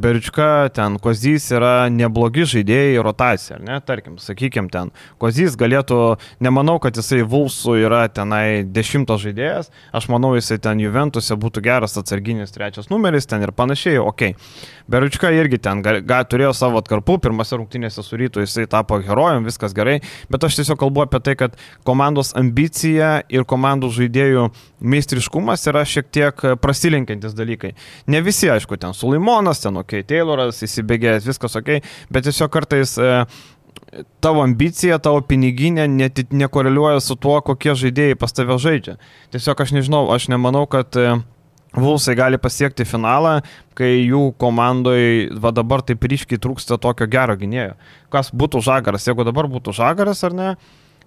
Berička, ten Kozys yra neblogi žaidėjai rotacija, ne, tarkim, sakykim, ten Kozys galėtų, nemanau, kad jisai Vulsų yra tenai dešimtas žaidėjas, aš manau, jisai ten Juventuse būtų geras atsarginis trečias numeris, ten ir panašiai, ok. Berička irgi ten ga, ga, turėjo savo atkarpų, pirmose rungtynėse su rytu jisai tapo herojum, viskas gerai, bet aš tiesiog kalbu apie tai, kad komandos ambicija ir komandų žaidėjų meistriškumas yra šiek tiek prasilenkiantis dalykai. Ne visi, aišku, ten Sulimonas, ten ok, Tayloras, įsibėgėjęs, viskas ok, bet tiesiog kartais e, tavo ambicija, tavo piniginė net nekoreliuoja su tuo, kokie žaidėjai pas tave žaidžia. Tiesiog aš nežinau, aš nemanau, kad e, Vulsai gali pasiekti finalą, kai jų komandoje va dabar taip ryškiai trūksta tokio gero gynėjo. Kas būtų žagaras, jeigu dabar būtų žagaras ar ne,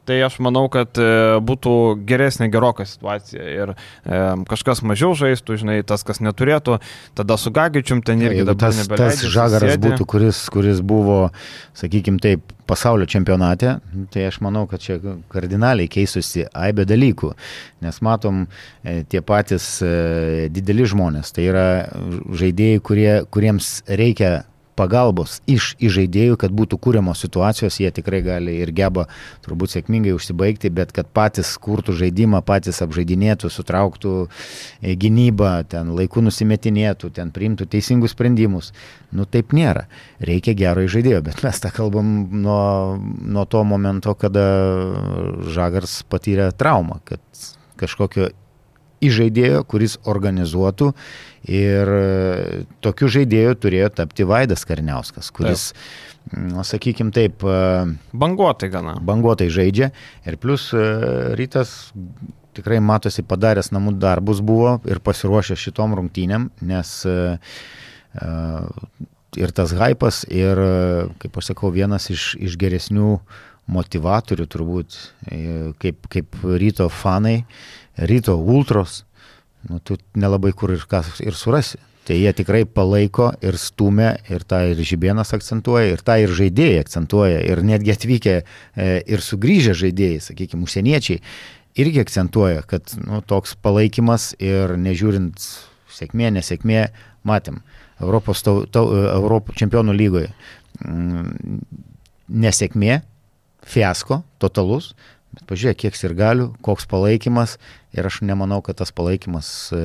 tai aš manau, kad e, būtų geresnė geroka situacija. Ir e, kažkas mažiau žaistų, žinai, tas, kas neturėtų, tada su Gagičium ten irgi ja, dabar tas, tas žagaras sėdė. būtų, kuris, kuris buvo, sakykime taip, pasaulio čempionate, tai aš manau, kad čia kardinaliai keisusi aibė dalykų, nes matom e, tie patys e, dideli žmonės, tai yra žaidėjai, kurie, kuriems reikia pagalbos iš žaidėjų, kad būtų kūriamos situacijos, jie tikrai gali ir geba turbūt sėkmingai užsibaigti, bet kad patys kurtų žaidimą, patys apžaidinėtų, sutrauktų e, gynybą, ten laiku nusimetinėtų, ten priimtų teisingus sprendimus. Nu taip nėra. Reikia gero žaidėjo, bet mes tą kalbam nuo, nuo to momento, kada Žagars patyrė traumą, kad kažkokio įžaidėjo, kuris organizuotų. Ir e, tokiu žaidėju turėjo tapti Vaidas Karniauskas, kuris, na, sakykime taip, e, banguotai gana. Banguotai žaidžia. Ir plus e, rytas tikrai matosi padaręs namų darbus buvo ir pasiruošęs šitom rungtynėm, nes ir tas hypas, ir, kaip aš sakau, vienas iš, iš geresnių motivatorių turbūt, kaip, kaip ryto fanai, ryto ultros, nu, tu nelabai kur ir, kas, ir surasi. Tai jie tikrai palaiko ir stumia, ir tą ir Žibienas akcentuoja, ir tą ir žaidėjai akcentuoja, ir netgi atvykę e, ir sugrįžę žaidėjai, sakykime, užsieniečiai, irgi akcentuoja, kad nu, toks palaikymas ir nežiūrint sėkmė, nesėkmė, matėm, Europos, tau, tau, Europos čempionų lygoje mm, nesėkmė, fiasko, totalus, Bet pažiūrėk, kiek ir galių, koks palaikymas ir aš nemanau, kad tas palaikymas e,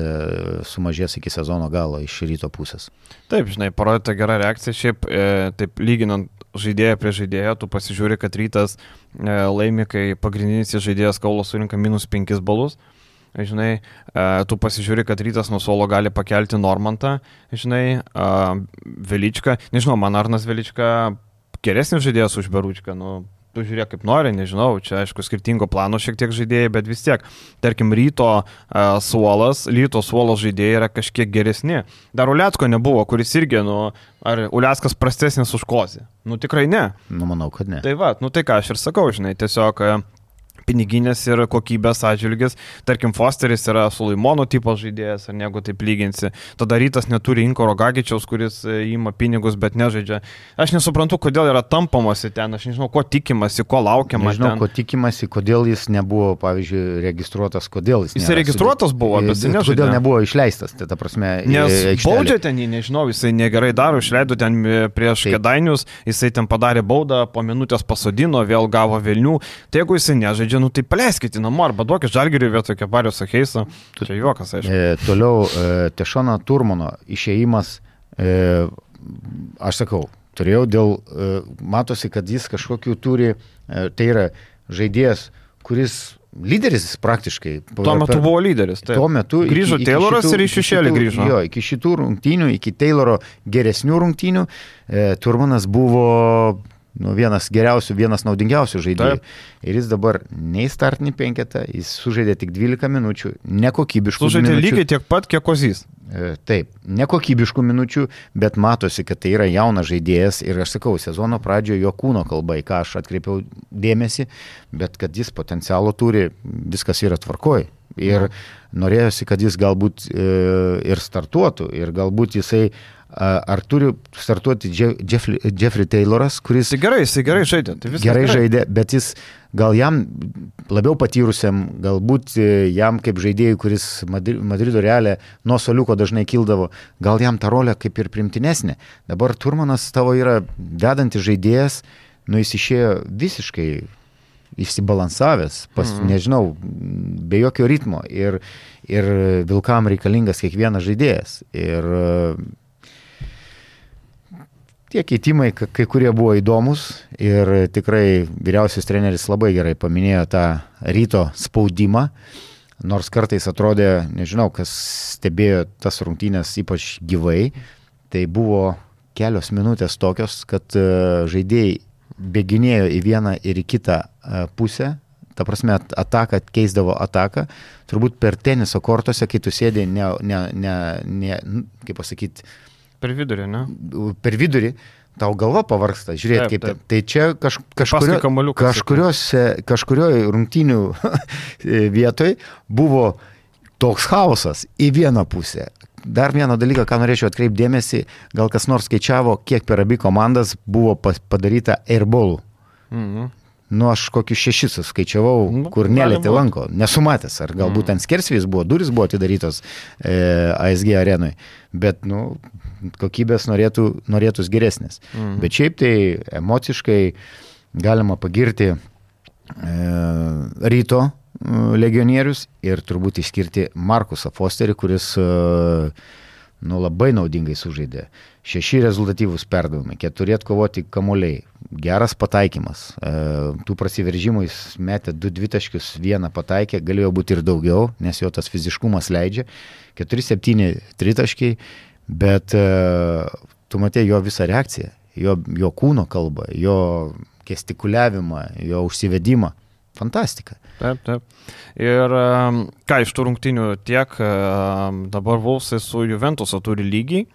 sumažės iki sezono galo iš ryto pusės. Taip, žinai, parodyta gera reakcija, šiaip e, taip lyginant žaidėją prie žaidėjo, tu pasižiūri, kad rytas e, laimi, kai pagrindinis žaidėjas Kaulo surinka minus 5 balus. Žinai, e, tu pasižiūri, kad rytas nuo suolo gali pakelti Normantą, žinai, e, Veličką, nežinau, man Arnas Velička geresnis žaidėjas už Beručką, nu, tu žiūrėk kaip nori, nežinau, čia aišku skirtingo plano šiek tiek žaidėjai, bet vis tiek, tarkim, ryto uh, suolas, ryto suolos žaidėjai yra kažkiek geresni. Dar Uliacko nebuvo, kuris irgi, nu, ar Uliackas prastesnis už kozį? Nu tikrai ne. Nu, manau, kad ne. Tai va, nu tai ką aš ir sakau, žinai, tiesiog uh, piniginės ir kokybės atžvilgis. Tarkim, Fosteris yra Sulaimono tipo žaidėjas, ar negu taip lyginsi. Tada rytas neturi Inkoro Gagičiaus, kuris įima e, pinigus, bet nežaidžia. Aš nesuprantu, kodėl yra tampamasi ten, aš nežinau, ko tikimasi, ko laukiama. Nežinau, ten. ko tikimasi, kodėl jis nebuvo, pavyzdžiui, registruotas, kodėl jis. Jis registruotas buvo, bet jis nežaidė. Kodėl nebuvo išleistas, tai ta prasme. Nes baudžia ten jį, nežinau, jisai negerai daro, išleido ten e, prieš Taip. kedainius, jisai ten padarė baudą, po minutės pasodino, vėl gavo Vilnių. Tai jeigu jisai nežaidžia, žaidžia, nu tai paleiskite namo arba duokit žalgiriui vietoj kepario sakeisą. Čia juokas, aišku. E, toliau e, Tešono Turmono išėjimas, e, aš sakau, turėjau dėl, e, matosi, kad jis kažkokiu turi, e, tai yra žaidėjas, kuris lyderis praktiškai. Tuo metu per, buvo lyderis. Taip. Tuo metu. Grįžo iki, Tayloras šitų, ir iš šešėlį grįžo. Jo, iki šitų rungtynių, iki Tayloro geresnių rungtynių, e, Turmanas buvo nu, vienas geriausių, vienas naudingiausių žaidėjų. Taip. Ir jis dabar nei startinį penketą, jis sužaidė tik 12 minučių, nekokybiškų sužaidė minučių. Sužaidė lygiai tiek pat, kiek kozys. E, taip, nekokybiškų minučių, bet matosi, kad tai yra jaunas žaidėjas ir aš sakau, sezono pradžioje jo kūno kalba, į ką aš atkreipiau dėmesį, bet kad jis potencialo turi, viskas yra tvarkoj. Ir norėjosi, kad jis galbūt e, ir startuotų, ir galbūt jisai ar turi startuoti Jeffrey, Jeffrey Tayloras, kuris... Jis gerai, jis gerai žaidė. Tai gerai, gerai žaidė, bet jis gal jam labiau patyrusiam, galbūt e, jam kaip žaidėjui, kuris Madrido realė nuo soliuko dažnai kildavo, gal jam ta rolė kaip ir primtinesnė. Dabar Turmanas tavo yra vedantis žaidėjas, nu jis išėjo visiškai išsibalansavęs, pas, mm. nežinau, be jokio ritmo. Ir, ir Vilkam reikalingas kiekvienas žaidėjas. Ir tie keitimai, kai kurie buvo įdomus ir tikrai vyriausias treneris labai gerai paminėjo tą ryto spaudimą, nors kartais atrodė, nežinau, kas stebėjo tas rungtynės ypač gyvai, tai buvo kelios minutės tokios, kad e, žaidėjai bėginėjo į vieną ir į kitą e, pusę, ta prasme, ataką keisdavo ataką, turbūt per teniso kortose, kai tu sėdė, ne, ne, ne, ne kaip pasakyti, Per vidurį, ne? Per vidurį. Tau galva pavarksta, žiūrėk, kaip taip. Tai čia kaž, kažkurio, kažkurios, kažkurioje rungtynių vietoj buvo toks chaosas į vieną pusę. Dar vieną dalyką, ką norėčiau atkreipdėmėsi, gal kas nors skaičiavo, kiek per abi komandas buvo padaryta airballų. Mhm. Nu, aš kokius šešis suskaičiavau, nu, kur nelėtė lanko, nesumatęs, ar galbūt mm. ant skersvės buvo, duris buvo atidarytos e, ASG arenui, bet, nu, kokybės norėtų, norėtus geresnės. Mm. Bet šiaip tai emociškai galima pagirti e, ryto e, legionierius ir turbūt išskirti Markusą Fosterį, kuris e, nu, labai naudingai sužaidė. Šeši rezultatyvūs perdavimai, keturi atkovoti kamuoliai, geras pataikymas. E, tų prasiveržimų jis metė du dvitaškius, vieną pataikė, galėjo būti ir daugiau, nes jo tas fiziškumas leidžia. 4-7 tritaškiai, bet e, tu matė jo visą reakciją, jo, jo kūno kalbą, jo gestikuliavimą, jo užsivedimą. Fantastika. Taip, taip. Ir um, ką iš tų rungtinių tiek um, dabar Vulsai su Juventusu turi lygiai.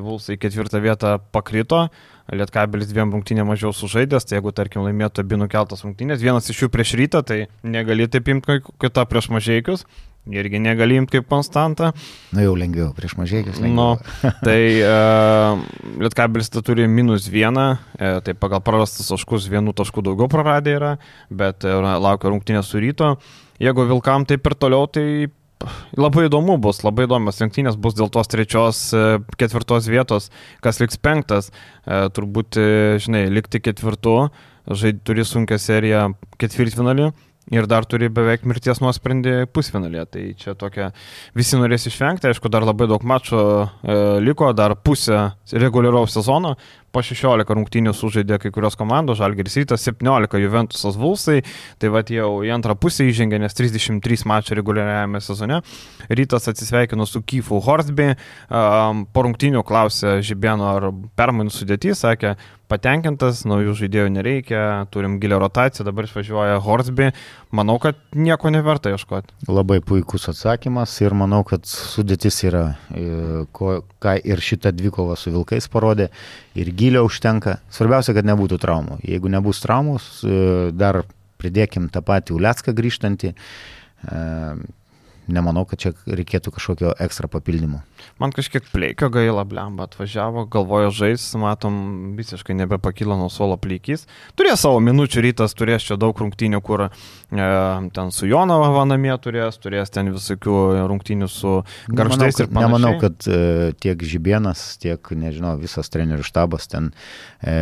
Vulsai ketvirtą vietą pakrito, Lietkabelis dviem rungtynėm mažiau sužaidęs, tai jeigu, tarkim, laimėtų abi nukeltas rungtynės, vienas iš jų prieš rytą, tai negali taip imti kita prieš mažiekius, irgi negali imti kaip konstantą. Na jau lengviau, prieš mažiekius lengviau. Nu, tai uh, Lietkabelis tai turi minus vieną, uh, tai pagal prarastas taškus vienų taškų daugiau praradę yra, bet uh, laukia rungtynės su ryto. Jeigu Vilkam taip ir toliau, tai labai įdomu bus, labai įdomios rungtynės bus dėl tos trečios, e, ketvirtos vietos, kas liks penktas, e, turbūt, e, žinai, likti ketvirtu, žaidži turi sunkę seriją ketvirtfinalį ir dar turi beveik mirties nuosprendį pusfinalėje. Tai čia tokia visi norės išvengti, aišku, dar labai daug mačų e, liko, dar pusę reguliaraus sezono, po 16 rungtynių sužaidė kai kurios komandos, Žalgeris Rytas 17, Juventusas Vulsai, tai va jau į antrą pusę įžengė, nes 33 mačai reguliariajame sezone. Rytas atsisveikino su Kyfu Horsby, po rungtynių klausė Žibėno ar permainų sudėtys, sakė, patenkintas, naujų žaidėjų nereikia, turim gilę rotaciją, dabar išvažiuoja Horsby, manau, kad nieko neverta ieškoti. Labai puikus atsakymas ir manau, kad sudėtis yra, e, ko, ką ir šitą dvikovą su Vilkais parodė, ir gilio užtenka. Svarbiausia, kad nebūtų traumų. Jeigu nebus traumos, e, dar pridėkim tą patį Ulecką grįžtantį e, nemanau, kad čia reikėtų kažkokio ekstra papildymo. Man kažkiek pleikio gaila, blemba, atvažiavo, galvojo žais, matom, visiškai nebepakilo nuo suolo pleikys. Turės savo minučių rytas, turės čia daug rungtynių, kur e, ten su Jonava namie turės, turės ten visokių rungtynių su garžtais ir panašiai. Nemanau, kad e, tiek Žibienas, tiek, nežinau, visas trenerių štabas ten e,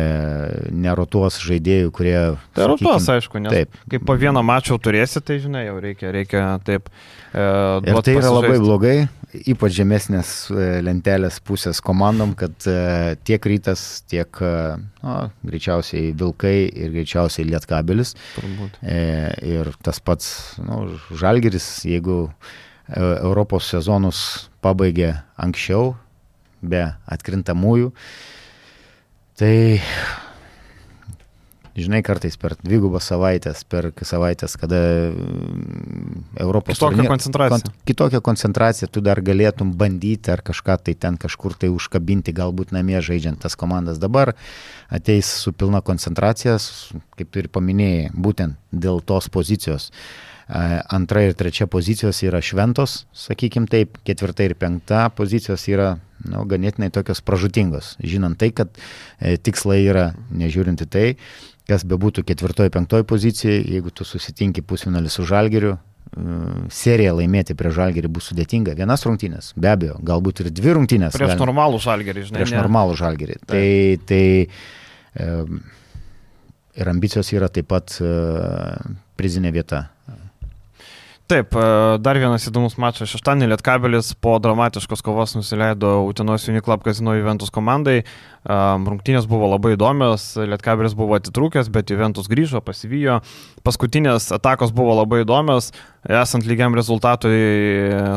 nerotuos žaidėjų, kurie... Tai rotuos, aišku, nes taip. kaip po vieną mačą turėsi, tai žinai, jau reikia, reikia taip. E, ir tai yra labai blogai, ypač žemesnės e, lentelės pusės komandom, kad e, tiek rytas, tiek no, greičiausiai Vilkai ir greičiausiai Lietkabelis. Turbūt. Ir tas pats nu, Žalgeris, jeigu Europos sezonus pabaigė anksčiau, be atkrintamųjų, tai žinai, kartais per dvigubas savaitės, per savaitės, kada mm, Europos... Kitokia turnier, koncentracija. Kon, kitokia koncentracija, tu dar galėtum bandyti ar kažką tai ten kažkur tai užkabinti, galbūt namie žaidžiant tas komandas. Dabar ateis su pilna koncentracija, kaip tu ir paminėjai, būtent dėl tos pozicijos. Antra ir trečia pozicijos yra šventos, sakykim taip, ketvirta ir penkta pozicijos yra nu, ganėtinai tokios pražutingos, žinant tai, kad e, tikslai yra, nežiūrint į tai, kas bebūtų ketvirtoji, penktoji pozicija, jeigu tu susitinki pusfinalį su žalgeriu, e, seriją laimėti prie žalgerį bus sudėtinga. Vienas rungtynės, be abejo, galbūt ir dvi rungtynės. Prieš galim, normalų žalgerį, žinai. Prieš ne. normalų žalgerį. Tai, tai e, ir ambicijos yra taip pat e, prizinė vieta Taip, e, dar vienas įdomus mačas. Šeštadienį Lietkabelis po dramatiškos kovos nusileido Utenos Uniklub Kazino Juventus komandai. Rungtynės buvo labai įdomios, Lietkabelis buvo atitrūkęs, bet Juventus grįžo, pasivijo. Paskutinės atakos buvo labai įdomios, esant lygiam rezultatui,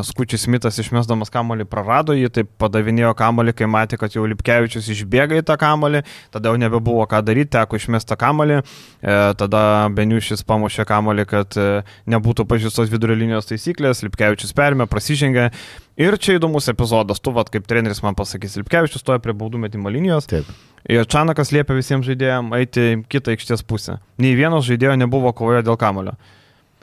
Skučius Smithas išmesdamas kamolį prarado jį, taip padavinėjo kamolį, kai matė, kad jau Lipkevičius išbėga į tą kamolį, tada jau nebebuvo ką daryti, teko išmestą kamolį, e, tada Beniušis pamušė kamolį, kad e, nebūtų pažįstos vidurio linijos taisyklės, Lipkevičius perėmė, prasižengė. Ir čia įdomus epizodas, tu, vat, kaip treneris man pasakys, Lipkevičius stoja prie baudų metimo linijos. Taip. Ir Čanakas liepia visiems žaidėjams eiti kitą aikštės pusę. Nei vienas žaidėjo nebuvo kovoje dėl kamulio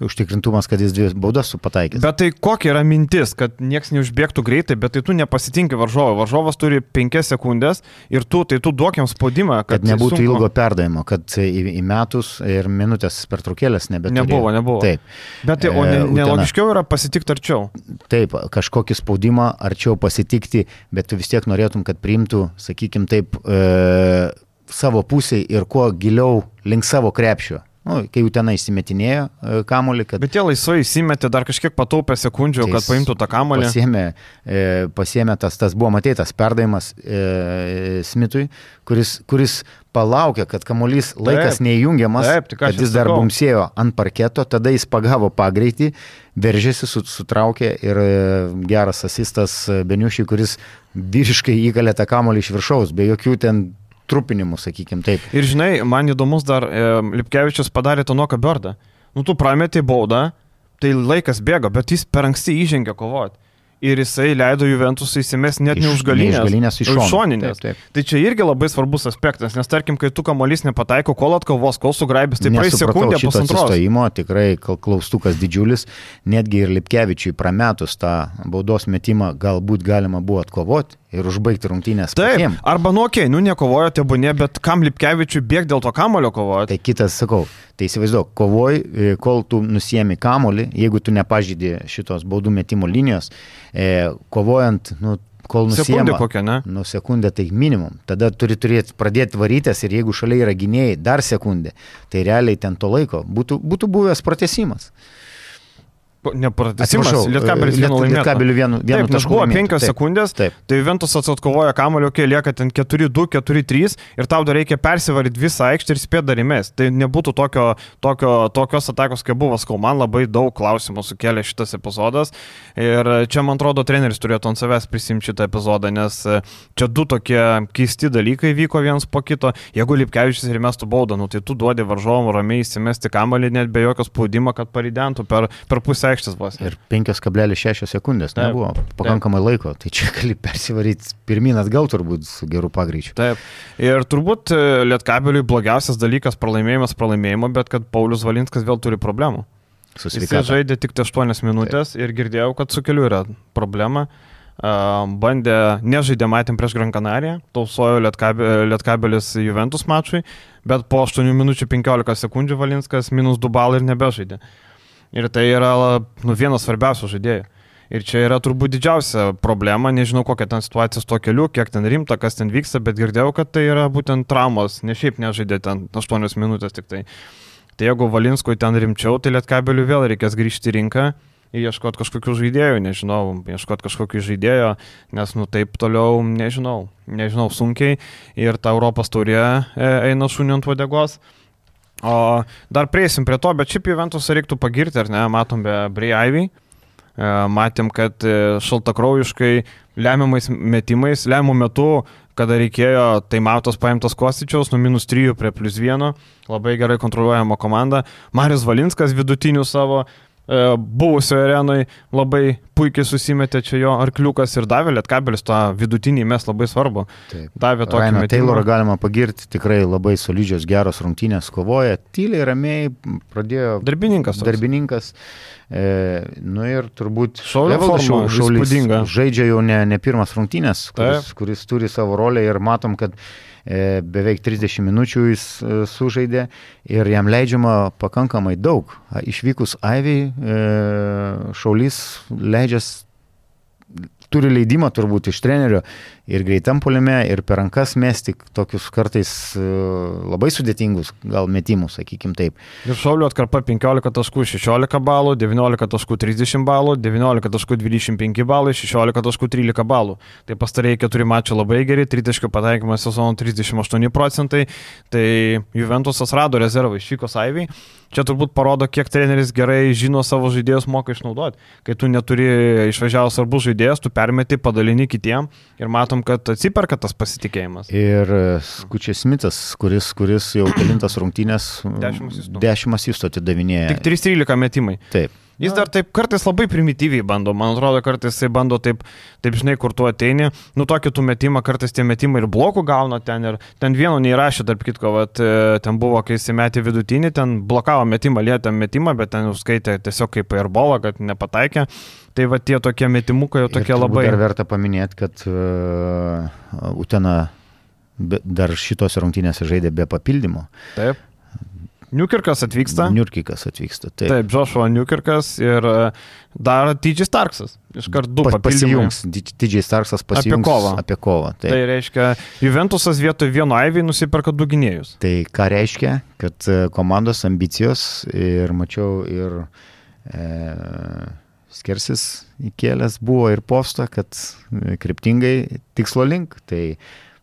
užtikrintumas, kad jis dvi baudas supataikys. Bet tai kokia yra mintis, kad niekas neužbėgtų greitai, bet tai tu nepasitinki varžovo. Varžovas turi 5 sekundės ir tu, tai tu duokiam spaudimą, kad, kad nebūtų sunku. ilgo perdavimo, kad į, į metus ir minutės pertraukėlės nebeturėjo. Nebuvo, nebuvo. Taip. Bet tai, o ne, nelogiškiau yra pasitikti arčiau. Taip, kažkokį spaudimą arčiau pasitikti, bet tu vis tiek norėtum, kad priimtų, sakykim taip, e, savo pusėje ir kuo giliau link savo krepšio nu, kai jau tenai įsimetinėjo e, kamolį. Kad... Bet jie laisvai įsimetė, dar kažkiek pataupė sekundžių, kad paimtų tą kamolį. Pasiemė, e, pasiemė tas, tas buvo matytas perdavimas e, Smitui, kuris, kuris palaukė, kad kamolys laikas taip, neįjungiamas, taip, kad jis dar bumsėjo ant parketo, tada jis pagavo pagreitį, veržėsi, sutraukė ir e, geras asistas Beniušiai, kuris vyriškai įkalė tą kamolį iš viršaus, be jokių ten trupinimu, sakykim taip. Ir žinai, man įdomus dar, e, Lipkevičius padarė Tonoką Biordą. Nu, tu prametė baudą, tai laikas bėga, bet jis per anksti įžengė kovoti ir jisai leido Juventus įsimes net iš, ne už galinės, ne galinės iš šoninės. Taip, taip. Tai čia irgi labai svarbus aspektas, nes tarkim, kai tu kamolys nepataiko, kol atkovos, kol sugraibės, tai praeis sekundė pusantros. Įstojimo tikrai klaustukas didžiulis, netgi ir Lipkevičiui prametus tą baudos metimą galbūt galima buvo atkovoti ir užbaigti rungtynės. Taip, patiem. arba nu, okei, okay, nu nekovojo tebūnė, bet kam Lipkevičiui bėg dėl to kamulio kovojo? Tai kitas, sakau, Tai įsivaizduok, kovoj, e, kol tu nusiemi kamolį, jeigu tu nepažydė šitos baudų metimo linijos, e, kovojant, nu, kol nusiemi. Sekundė kokia, ne? Nu, sekundė tai minimum. Tada turi turėti pradėti varytis ir jeigu šalia yra gynėjai, dar sekundė. Tai realiai ten to laiko būtų, būtų buvęs pratesimas. Nepratesimas, Lietkabelis vienu laimėjo. Lietkabelis vienu, vienu taip, tašku. Buvo 5 sekundės, taip. tai Ventus atkovoja kamulio, kai lieka ten 4-2, 4-3 ir tau dar reikia persivaryti visą aikštę ir spėti dar įmės. Tai nebūtų tokio, tokio, tokios atakos, kaip buvo, skau man labai daug klausimų sukėlė šitas epizodas. Ir čia, man atrodo, treneris turėtų ant savęs prisimti šitą epizodą, nes e, čia du tokie keisti dalykai vyko vienas po kito. Jeigu Lipkevičius ir mestų baudą, nu, tai tu duodi varžovom ramiai įsimesti kamalį net be jokio spaudimo, kad paridentų per, per pusę aikštės vos. Ir 5,6 sekundės taip, nebuvo pakankamai taip. laiko, tai čia gali persivaryti pirmin atgal turbūt su geru pagreičiu. Taip. Ir turbūt e, Lietkabeliui blogiausias dalykas pralaimėjimas pralaimėjimo, bet kad Paulius Valinskas vėl turi problemų. Jis žaidė tik 8 minutės taip. ir girdėjau, kad su keliu yra problema. Bandė, nežaidė, matėm prieš Gran Canariją, tausojo Lietkabelis Juventus mačui, bet po 8 minučių 15 sekundžių Valinskas minus 2 balai ir nebežaidė. Ir tai yra nu, vienas svarbiausių žaidėjų. Ir čia yra turbūt didžiausia problema, nežinau kokia ten situacija su to keliu, kiek ten rimta, kas ten vyksta, bet girdėjau, kad tai yra būtent traumos, ne šiaip nežaidė ten 8 minutės tik tai. Tai jeigu Valinskui ten rimčiau, tai lietkabeliu vėl reikės grįžti į rinką ir ieškoti kažkokių žaidėjų, nežinau, ieškoti kažkokių žaidėjų, nes nu taip toliau, nežinau, nežinau, sunkiai ir ta Europos turė e, eina šuniu ant vadegos. O dar prieisim prie to, bet šiaip Juventusą reiktų pagirti, ar ne, matom be Breiaivy. E, matėm, kad e, šaltakraujiškai lemiamais metimais, lemiamų metu, kada reikėjo taimautos paimtas Kostičiaus, nuo minus 3 prie plus 1, labai gerai kontroliuojama komanda. Marius Valinskas vidutinių savo buvusioje arenoje labai puikiai susimetė čia jo arkliukas ir davė Lietkabelis tą vidutinį mes labai svarbu. Taip. Davė tokį Rainą. Taylorą galima pagirti, tikrai labai solidžios, geros rungtynės kovoja, tyliai, ramiai pradėjo Darbininkas. toks. darbininkas. E, nu ir turbūt Šaulio Evaldas forma Šau- Šaulys įspūdinga. žaidžia jau ne, ne pirmas rungtynės, kuris, Taip. kuris turi savo rolę ir matom, kad e, beveik 30 minučių jis e, sužaidė ir jam leidžiama pakankamai daug. Išvykus Aiviai, e, Šaulys leidžias turi leidimą turbūt iš trenerio ir greitam polime, ir per rankas mesti tokius kartais e, labai sudėtingus gal metimus, sakykim taip. Ir Šaulio atkarpa 15 taškų 16 balų, 19 taškų 30 balų, 19 taškų 25 balai, 16 taškų 13 balų. Tai pastarėjai keturi mačiai labai geri, 30 pataikymas sezono 38 procentai. Tai Juventusas rado rezervą išvyko Saiviai. Čia turbūt parodo, kiek treneris gerai žino savo žaidėjus, moka išnaudoti. Kai tu neturi išvažiavęs svarbus žaidėjas, tu permeti, padalini kitiem ir matom, kad atsiperka tas pasitikėjimas. Ir e, Skučias Smithas, kuris, kuris jau kelintas rungtynės Dešimt asistų. 10 asistų atidavinėja. Tik 3-13 metimai. Taip. Jis dar taip kartais labai primityviai bando, man atrodo, kartais jisai bando taip, taip žinai, kur tu ateini, nu tokį tu metimą, kartais tie metimai ir blokų gauna ten ir ten vieno neįrašė, tarp kitko, vat, e, ten buvo, kai jis metė vidutinį, ten blokavo metimą, lietė metimą, bet ten užskaitė tiesiog kaip airbolą, kad nepataikė. Tai va tie tokie metimukai jau tokie Ir labai... Dar verta paminėti, kad uh, Utena dar šitos rungtynėse žaidė be papildymo. Taip. Niukirkas atvyksta. Niurkikas atvyksta. Taip. Taip, Joshua Niukirkas ir e, dar T.J. Starksas. Iš karto du Pa- pasijungs, didžiai Starksas pasijungs kovą. Apie kovą. Taip. Tai reiškia, Juventusas vietoj vieno Aivį nusiperka du gynėjus. Tai ką reiškia, kad e, komandos ambicijos ir mačiau ir e, Skersis įkėlęs buvo ir postą, kad e, kryptingai tikslo link. Tai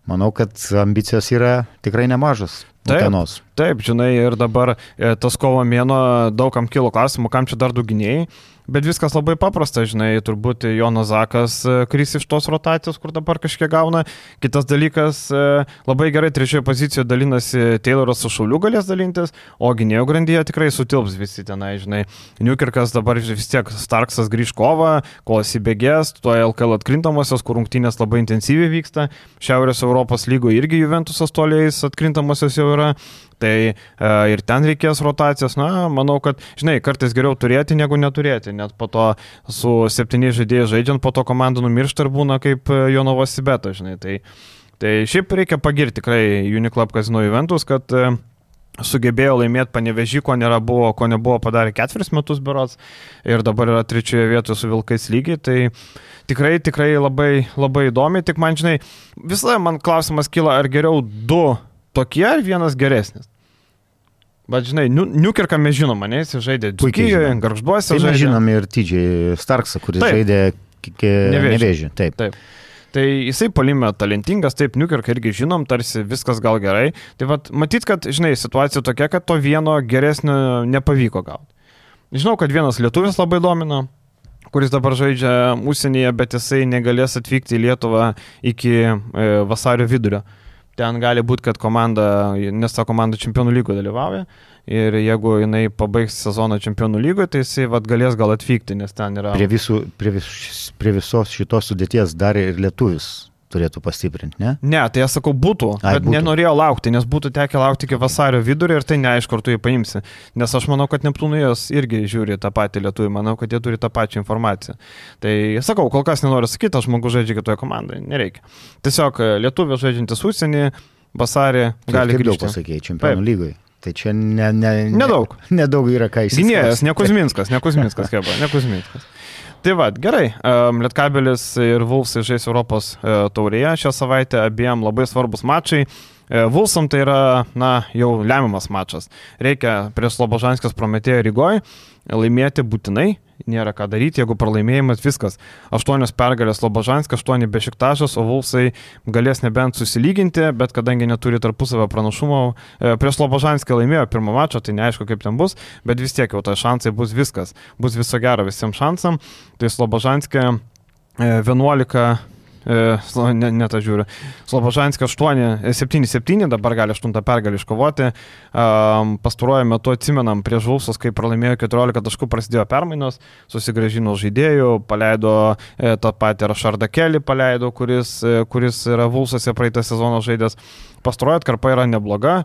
manau, kad ambicijos yra tikrai nemažos. Taip. Utenos. Taip, žinai, ir dabar e, tas kovo mėno daugam kilo klausimų, kam čia dar du gynėjai. Bet viskas labai paprasta, žinai, turbūt Jonas Zakas e, kris iš tos rotacijos, kur dabar kažkiek gauna. Kitas dalykas, e, labai gerai trečioje pozicijoje dalinasi Tayloras su Šauliu galės dalintis, o gynėjų grandyje tikrai sutilps visi tenai, žinai. Newkirkas dabar vis tiek Starksas grįž kovą, kol įsibėgės, tuo LKL atkrintamosios, kur rungtynės labai intensyviai vyksta. Šiaurės Europos lygoje irgi Juventusas toliais atkrintamosios jau yra. Tai e, ir ten reikės rotacijos. Na, manau, kad, žinai, kartais geriau turėti negu neturėti. Net po to su septyniais žaidėjais žaidžiant, po to komanda numiršta ir būna kaip e, Jonovas Sibeta, žinai. Tai, tai šiaip reikia pagirti tikrai Uniclub Casino Juventus, kad e, sugebėjo laimėti panevežį, ko, nėra buvo, ko nebuvo padarę ketveris metus berots ir dabar yra trečioje vietoje su Vilkais lygiai. Tai tikrai, tikrai labai, labai įdomi. Tik man, žinai, visada man klausimas kyla, ar geriau du tokie ar vienas geresnis. Bet žinai, Niukirką mes žinom, ne, jis žaidė Dzukijoje, žinom. Garžduose. Tai mes žaidė. žinom ir Tidžiai Starksą, kuris Taip. žaidė Nevėžį. Taip. Taip. Tai jisai palime talentingas, taip, Niukirką irgi žinom, tarsi viskas gal gerai. Tai vad, matyt, kad, žinai, situacija tokia, kad to vieno geresnio nepavyko gauti. Žinau, kad vienas lietuvis labai domina, kuris dabar žaidžia užsienyje, bet jisai negalės atvykti į Lietuvą iki e, vasario vidurio. Ten gali būti, kad komanda, nes ta komanda čempionų lygoje dalyvauja ir jeigu jinai pabaigs sezoną čempionų lygoje, tai jisai vat, galės gal atvykti, nes ten yra... Prie, visų, prie, vis, prie visos šitos sudėties dar ir lietuvis turėtų pastiprinti, ne? Ne, tai aš sakau, būtų, Ai, bet būtų. nenorėjau laukti, nes būtų tekę laukti iki vasario vidurio ir tai neaišku, ar tu jį paimsi. Nes aš manau, kad Neptūnijas irgi žiūri tą patį lietuvį, manau, kad jie turi tą pačią informaciją. Tai sakau, kol kas nenoriu sakyti, aš žmogus žaidžia kitoje komandoje, nereikia. Tiesiog e, lietuvė žaidžiantis užsienį, vasarį Tai gali kaip daug grįžti. pasakėjai, čempionų lygoje. Tai čia ne, ne, ne, Nedaug. Nedaug yra ką išsiskirti. Gynėjas, ne Kuzminskas, ne Kuzminskas, keba, ne Kuzminskas. Tai va, gerai, Lietkabelis ir Vulfsai žais Europos uh, taurėje šią savaitę, abiem labai svarbus mačai. Uh, Vulsam tai yra, na, jau lemiamas mačas. Reikia prieš Slobožanskės prometėją Rygoje laimėti būtinai, nėra ką daryti, jeigu pralaimėjimas viskas. Aštuonios pergalės Slobožanskė, aštuoni bešiktažas, o Vulsai galės nebent susilyginti, bet kadangi neturi tarpusavio pranašumo, e, prieš Slobožanskį laimėjo pirmą mačą, tai neaišku kaip ten bus, bet vis tiek jau ta šansai bus viskas. Bus viso gero visiems šansam. Tai Slobožanskė e, 11 ne, ne tą žiūriu. Slobožanskė 8, 7-7, dabar gali 8 pergalį iškovoti. Pastaruoju metu atsimenam prie Žulsos, kai pralaimėjo 14 taškų, prasidėjo permainos, susigražino žaidėjų, paleido tą patį Rašardą Kelį, paleido, kuris, kuris yra Vulsose praeitą sezoną žaidęs. Pastaroji atkarpa yra nebloga,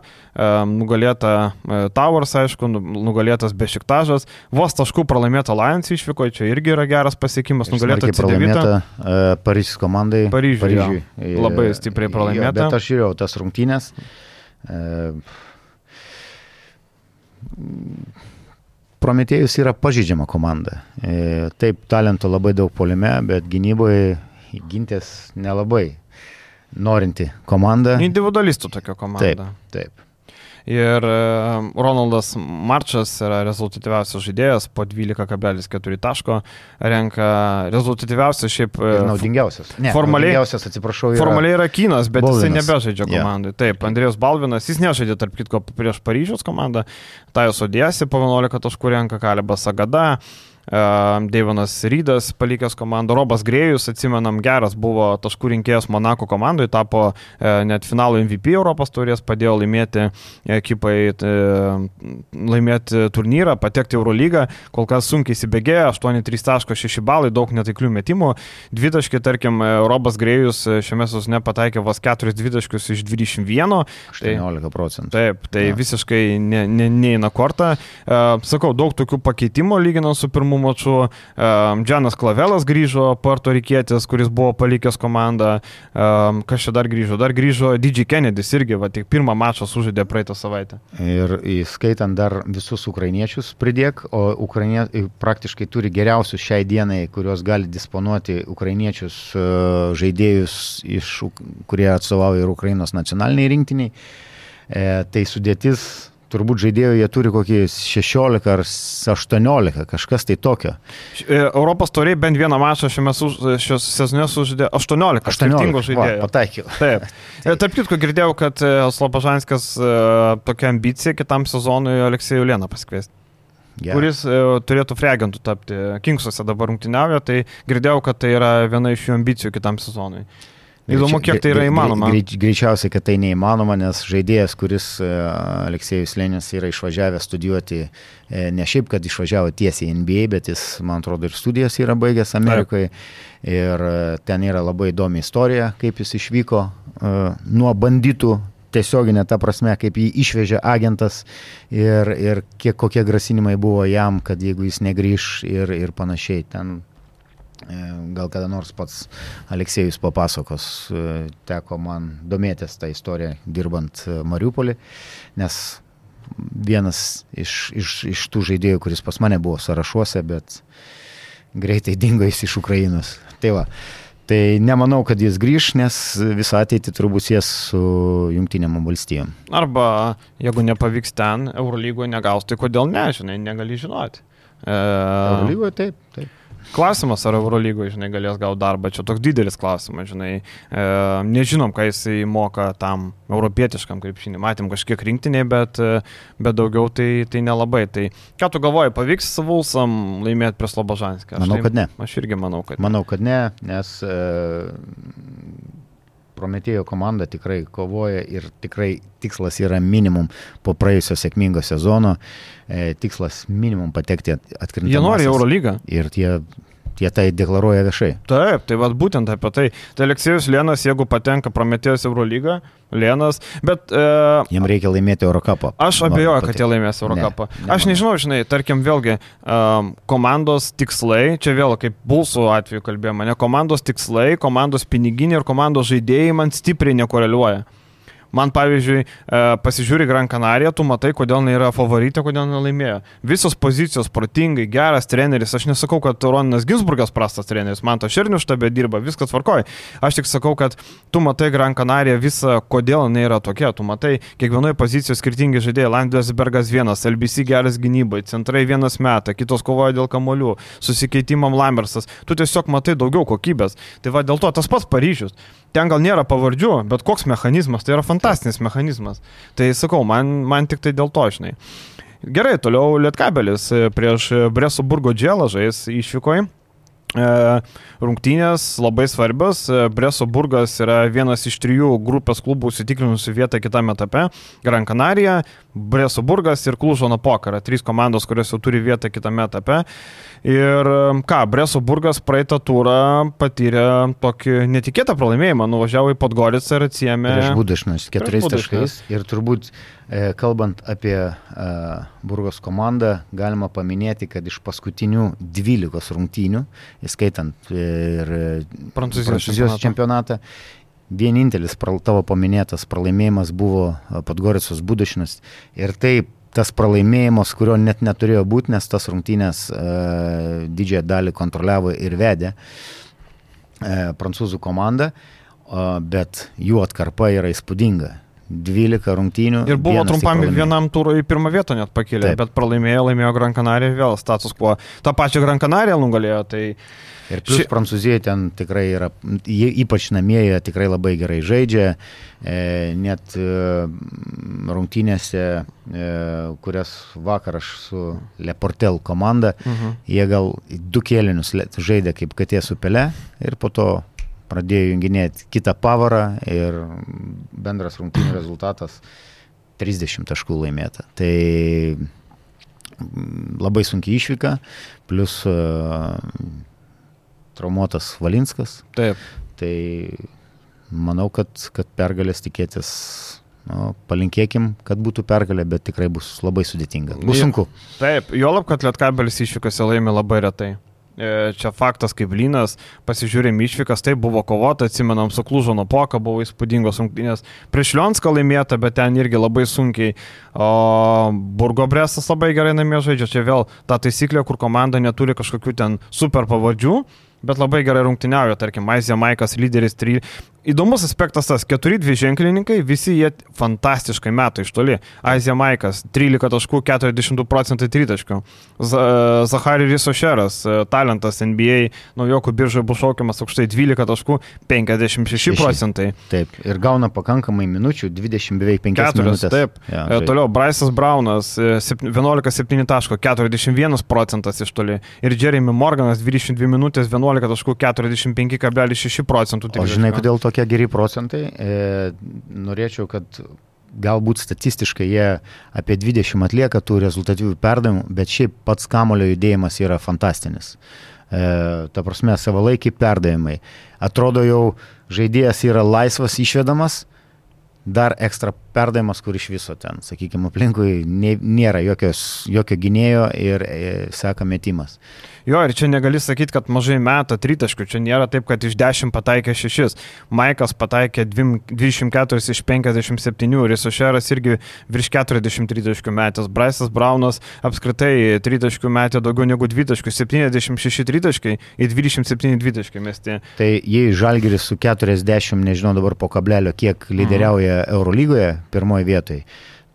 nugalėta Towers, aišku, nu, nugalėtas Bešiktažas, vos taškų pralaimėta Lions išvyko, čia irgi yra geras pasiekimas, nugalėta pralaimėta Paryžius komandai. Paryžiui. Paryžiui. Labai stipriai pralaimėta. Jo, bet aš žiūrėjau tas rungtynės. Prometėjus yra pažydžiama komanda. Taip, talento labai daug polime, bet gynyboje gintis nelabai norinti komanda. Individualistų tokia komanda. Taip, taip. Ir e, Ronaldas Marčas yra rezultatyviausias žaidėjas, po 12,4 taško renka rezultatyviausias šiaip. E, ir naudingiausias. Ne, formaliai, naudingiausias, atsiprašau. Yra formaliai yra Kynas, bet Balvinas. jisai nebežaidžia komandai. Yeah. Taip, Andrėjus Balvinas, jis nežaidė tarp kitko prieš Paryžiaus komandą, Tajos Odėsi po 11 taškų renka Kalibas Agada. Deivonas Rydas palikęs komandą, Robas Grėjus, atsimenam, geras buvo taškų rinkėjas Monako komandai, tapo e, net finalo MVP Europos turės, padėjo laimėti ekipai, e, laimėti turnyrą, patekti Eurolygą, kol kas sunkiai įsibėgėjo, 8-3.6 balai, daug netaiklių metimų, dvitaškiai, tarkim, e, Robas Grėjus šiame sezone pataikė vos 4 dvitaškius iš 21. 18 procentų. Taip, tai ja. visiškai ne, ne, neina kortą. Sakau, daug tokių pakeitimų lyginant su pirmu pirmų mačų. Džanas Klavelas grįžo, Puerto Rikietis, kuris buvo palikęs komandą. Kas čia dar grįžo? Dar grįžo Didžiai Kennedys irgi, va, tik pirmą mačą sužaidė praeitą savaitę. Ir įskaitant dar visus ukrainiečius pridėk, o Ukrainie praktiškai turi geriausius šiai dienai, kuriuos gali disponuoti ukrainiečius e, žaidėjus, iš, kurie atstovauja ir Ukrainos nacionaliniai rinktiniai. E, tai sudėtis turbūt žaidėjų jie turi kokį 16 ar 18, kažkas tai tokio. E, Europos toriai bent vieną mačą šiame šios sezone sužaidė 18, 18 žaidėjų. Va, pataikiau. Taip. E, tarp kitko girdėjau, kad e, Slobožanskas tokia ambicija kitam sezonui Aleksėjų Lieną pasikviesti. Yeah. kuris e, turėtų freagentų tapti. Kingsuose dabar rungtyniauja, tai girdėjau, kad tai yra viena iš jų ambicijų kitam sezonui. Įdomu, kiek tai yra įmanoma. Greič, greičiausiai, kad tai neįmanoma, nes žaidėjas, kuris e, Aleksėjus Lenis yra išvažiavęs studijuoti, e, ne šiaip, kad išvažiavo tiesiai į NBA, bet jis, man atrodo, ir studijas yra baigęs Amerikoje. Ir e, ten yra labai įdomi istorija, kaip jis išvyko nuo banditų tiesioginė ta prasme, kaip jį išvežė agentas ir, ir kiek kokie grasinimai buvo jam, kad jeigu jis negrįž ir, ir panašiai. Ten gal kada nors pats Aleksėjus papasakos, e, teko man domėtis tą istoriją dirbant e, Mariupolį, nes vienas iš, iš, iš tų žaidėjų, kuris pas mane buvo sąrašuose, bet greitai dingo jis iš Ukrainos. Tai va. Tai nemanau, kad jis grįž, nes visą ateitį turbūt sies su jungtinėm valstijom. Arba jeigu nepavyks ten, Eurolygoje negaus, tai kodėl ne, žinai, negali žinoti. E... Eurolygoje taip, taip. Klausimas, ar Eurolygoje, žinai, galės gauti darbą, čia toks didelis klausimas, žinai, e, nežinom, ką jisai moka tam europietiškam krepšinį, matėm kažkiek rinktiniai, bet, e, bet daugiau tai, tai nelabai. Tai ką tu galvoji, pavyks Vulsam laimėti prie Slobožanskį? Manau, tai, kad ne. Aš irgi manau, kad ne. Manau, kad ne, nes e, Prometėjo komanda tikrai kovoja ir tikrai tikslas yra minimum po praėjusio sėkmingo sezono, e, tikslas minimum patekti atkrintamą. Jie nori Eurolygą. Ir tie jie tai deklaruoja viešai. Taip, tai vad būtent apie tai. Tai Aleksėjus Lienas, jeigu patenka Prometėjus Eurolygą, Lienas, bet... E, Jam reikia laimėti Eurocapą. Aš abejoju, kad jie laimės Eurocapą. Ne, aš nežinau, žinai, tarkim, vėlgi, um, komandos tikslai, čia vėl kaip Bulsų atveju kalbėjome, ne komandos tikslai, komandos piniginė ir komandos žaidėjai man stipriai nekoreliuoja. Man pavyzdžiui, e, pasižiūri Gran Canaria, tu matai, kodėl jinai yra favoritė, kodėl jinai laimėjo. Visos pozicijos protingai, geras treneris. Aš nesakau, kad Roninas Ginsburgas prastas treneris, man to šernių štabė dirba, viskas tvarkoja. Aš tik sakau, kad tu matai Gran Canaria visą, kodėl jinai yra tokia. Tu matai, kiekvienoje pozicijoje skirtingi žaidėjai. Landesbergas vienas, LBC geras gynybai, centrai vienas metą, kitos kovoja dėl kamolių, susikeitimam Lambersas. Tu tiesiog matai daugiau kokybės. Tai va dėl to tas pats Paryžius ten gal nėra pavardžių, bet koks mechanizmas, tai yra fantastinis mechanizmas. Tai sakau, man, man tik tai dėl to, žinai. Gerai, toliau Lietkabelis prieš Bresoburgo dželą žais išvykoje. rungtynės labai svarbios. Breso Burgas yra vienas iš trijų grupės klubų įsitikrinusių vietą kitame etape. Gran Canaria, Breso Burgas ir Klužono Pokara. Trys komandos, kurios jau turi vietą kitame etape. Ir ką, Breso Burgas praeitą turą patyrė tokį netikėtą pralaimėjimą. Nuvažiavo į Podgoricą ir atsiemė. Prieš Budašnas, keturiais taškais. Ir turbūt E, kalbant apie e, Burgos komandą, galima paminėti, kad iš paskutinių 12 rungtynių, įskaitant ir Prancūzijos, Prancūzijos čempionatą, vienintelis tavo paminėtas pralaimėjimas buvo Podgoricos Budašinas. Ir taip, tas pralaimėjimas, kurio net neturėjo būti, nes tas rungtynės e, didžiąją dalį kontroliavo ir vedė e, prancūzų komanda, e, bet jų atkarpa yra įspūdinga. 12 rungtynių. Ir buvo trumpam vienam turui pirmą vietą net pakilę, Taip. bet pralaimėjo, laimėjo Gran Canaria vėl status quo. Ta pačia Gran Canaria nugalėjo. Tai... Ir plus ši... Prancūzija ten tikrai yra, ypač namieje tikrai labai gerai žaidžia, e, net e, rungtynėse, e, kurias vakar aš su Leportel komanda, uh mhm. -huh. jie gal du kėlinius žaidė kaip katė su pele ir po to pradėjo junginėti kitą pavarą ir bendras rungtynių rezultatas 30 taškų laimėta. Tai mm, labai sunkiai išvyka, plus uh, traumuotas Valinskas. Taip. Tai manau, kad, kad pergalės tikėtis nu, palinkėkim, kad būtų pergalė, bet tikrai bus labai sudėtinga. Bus sunku. Taip, juolab, kad Lietkabelis išvykose laimi labai retai. E, čia faktas kaip lynas, pasižiūrėjom išvykas, tai buvo kovota, atsimenam, su Klužono poka buvo įspūdingos rungtynės. Prieš Lionską laimėta, bet ten irgi labai sunkiai. O Burgo Bresas labai gerai namie žaidžia. Čia vėl ta taisyklė, kur komanda neturi kažkokių ten super pavardžių, bet labai gerai rungtyniauja, tarkim, Aizija Maikas lyderis 3, Įdomus aspektas tas, keturi dviženklininkai, visi jie fantastiškai metų iš toli. Aizija Maikas, 13 taškų, 42 procentai tritaškių. Zahari Risošeras, e, talentas NBA, naujokų biržoje bus šaukiamas aukštai 12 taškų, 56 procentai. Taip, ir gauna pakankamai minučių, 20 beveik 5 minutės. Taip, ja, e, toliau Braisas Braunas, 11,7 e, taško, 41 procentas iš toli. Ir Jeremy Morganas, 22 minutės, 11 taškų, 45,6 procentų. O žinai, kodėl to tokie geri procentai. E, norėčiau, kad galbūt statistiškai jie apie 20 atlieka tų rezultatyvių perdavimų, bet šiaip pats kamulio judėjimas yra fantastinis. E, ta prasme, savalaikiai perdavimai. Atrodo jau žaidėjas yra laisvas išvedamas, dar ekstra perdavimas, kur iš viso ten, sakykime, aplinkui nėra jokios, jokio gynėjo ir e, seka metimas. Jo, ir čia negali sakyti, kad mažai meta tritaškių, čia nėra taip, kad iš 10 pataikė 6. Maikas pataikė 24 iš 57, Risošeras irgi virš 40 tritaškių metęs, Braisas Braunas apskritai tritaškių metė daugiau negu 2 taškių, 76 tritaškai į 27 dvitaškai mesti. Tai jei Žalgiris su 40, nežinau dabar po kablelio, kiek lyderiauja mhm. Eurolygoje, pirmoji vietoje.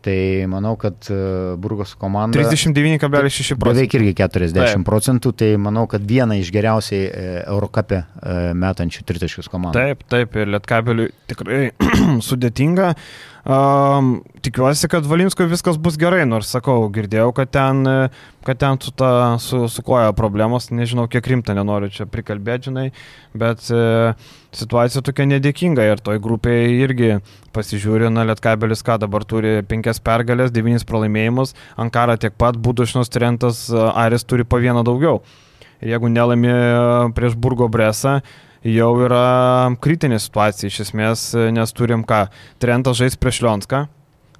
Tai manau, kad e, Burgos komanda. 39,6 procentų. Beveik irgi 40 Taip. procentų, tai manau, kad viena iš geriausiai e, Eurocapė e, metančių tritaškius komandų. Taip, taip, ir Lietkabeliui tikrai sudėtinga. Um, tikiuosi, kad Valinsko viskas bus gerai, nors sakau, girdėjau, kad ten, kad ten su, ta, su, su koja problemos, nežinau, kiek rimta, nenoriu čia prikalbėti, žinai, bet e, situacija tokia nedėkinga ir toj grupėje irgi pasižiūri, na, Lietkabelis ką dabar turi penkias pergalės, devynis pralaimėjimus, Ankara tiek pat, Budušnos Trentas, Aris turi po vieną daugiau. Ir jeigu nelaimė prieš Burgo Bresą, jau yra kritinė situacija iš esmės, nes turim ką, Trentas žais prieš Lionską,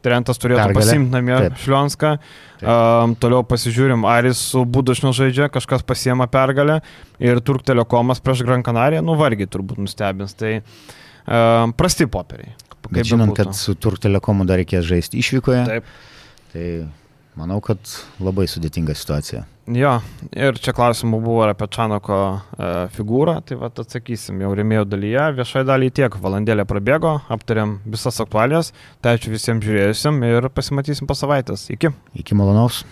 Trentas turėtų pasimti namie Šlionską. Um, toliau pasižiūrim, Aris su Budašnu žaidžia, kažkas pasiema pergalę ir Turk Telekomas prieš Gran Canariją, nu vargiai turbūt nustebins. Tai um, prasti popieriai. Bet žinant, kad su Turk Telekomu dar reikės žaisti išvykoje. Taip. Tai manau, kad labai sudėtinga situacija. Jo, ir čia klausimų buvo apie Čanoko e, figūrą, tai va atsakysim jau remėjo dalyje, viešai dalyje tiek, valandėlė prabėgo, aptarėm visas aktualijas, tai ačiū visiems žiūrėjusim ir pasimatysim po savaitės. Iki. Iki malonaus.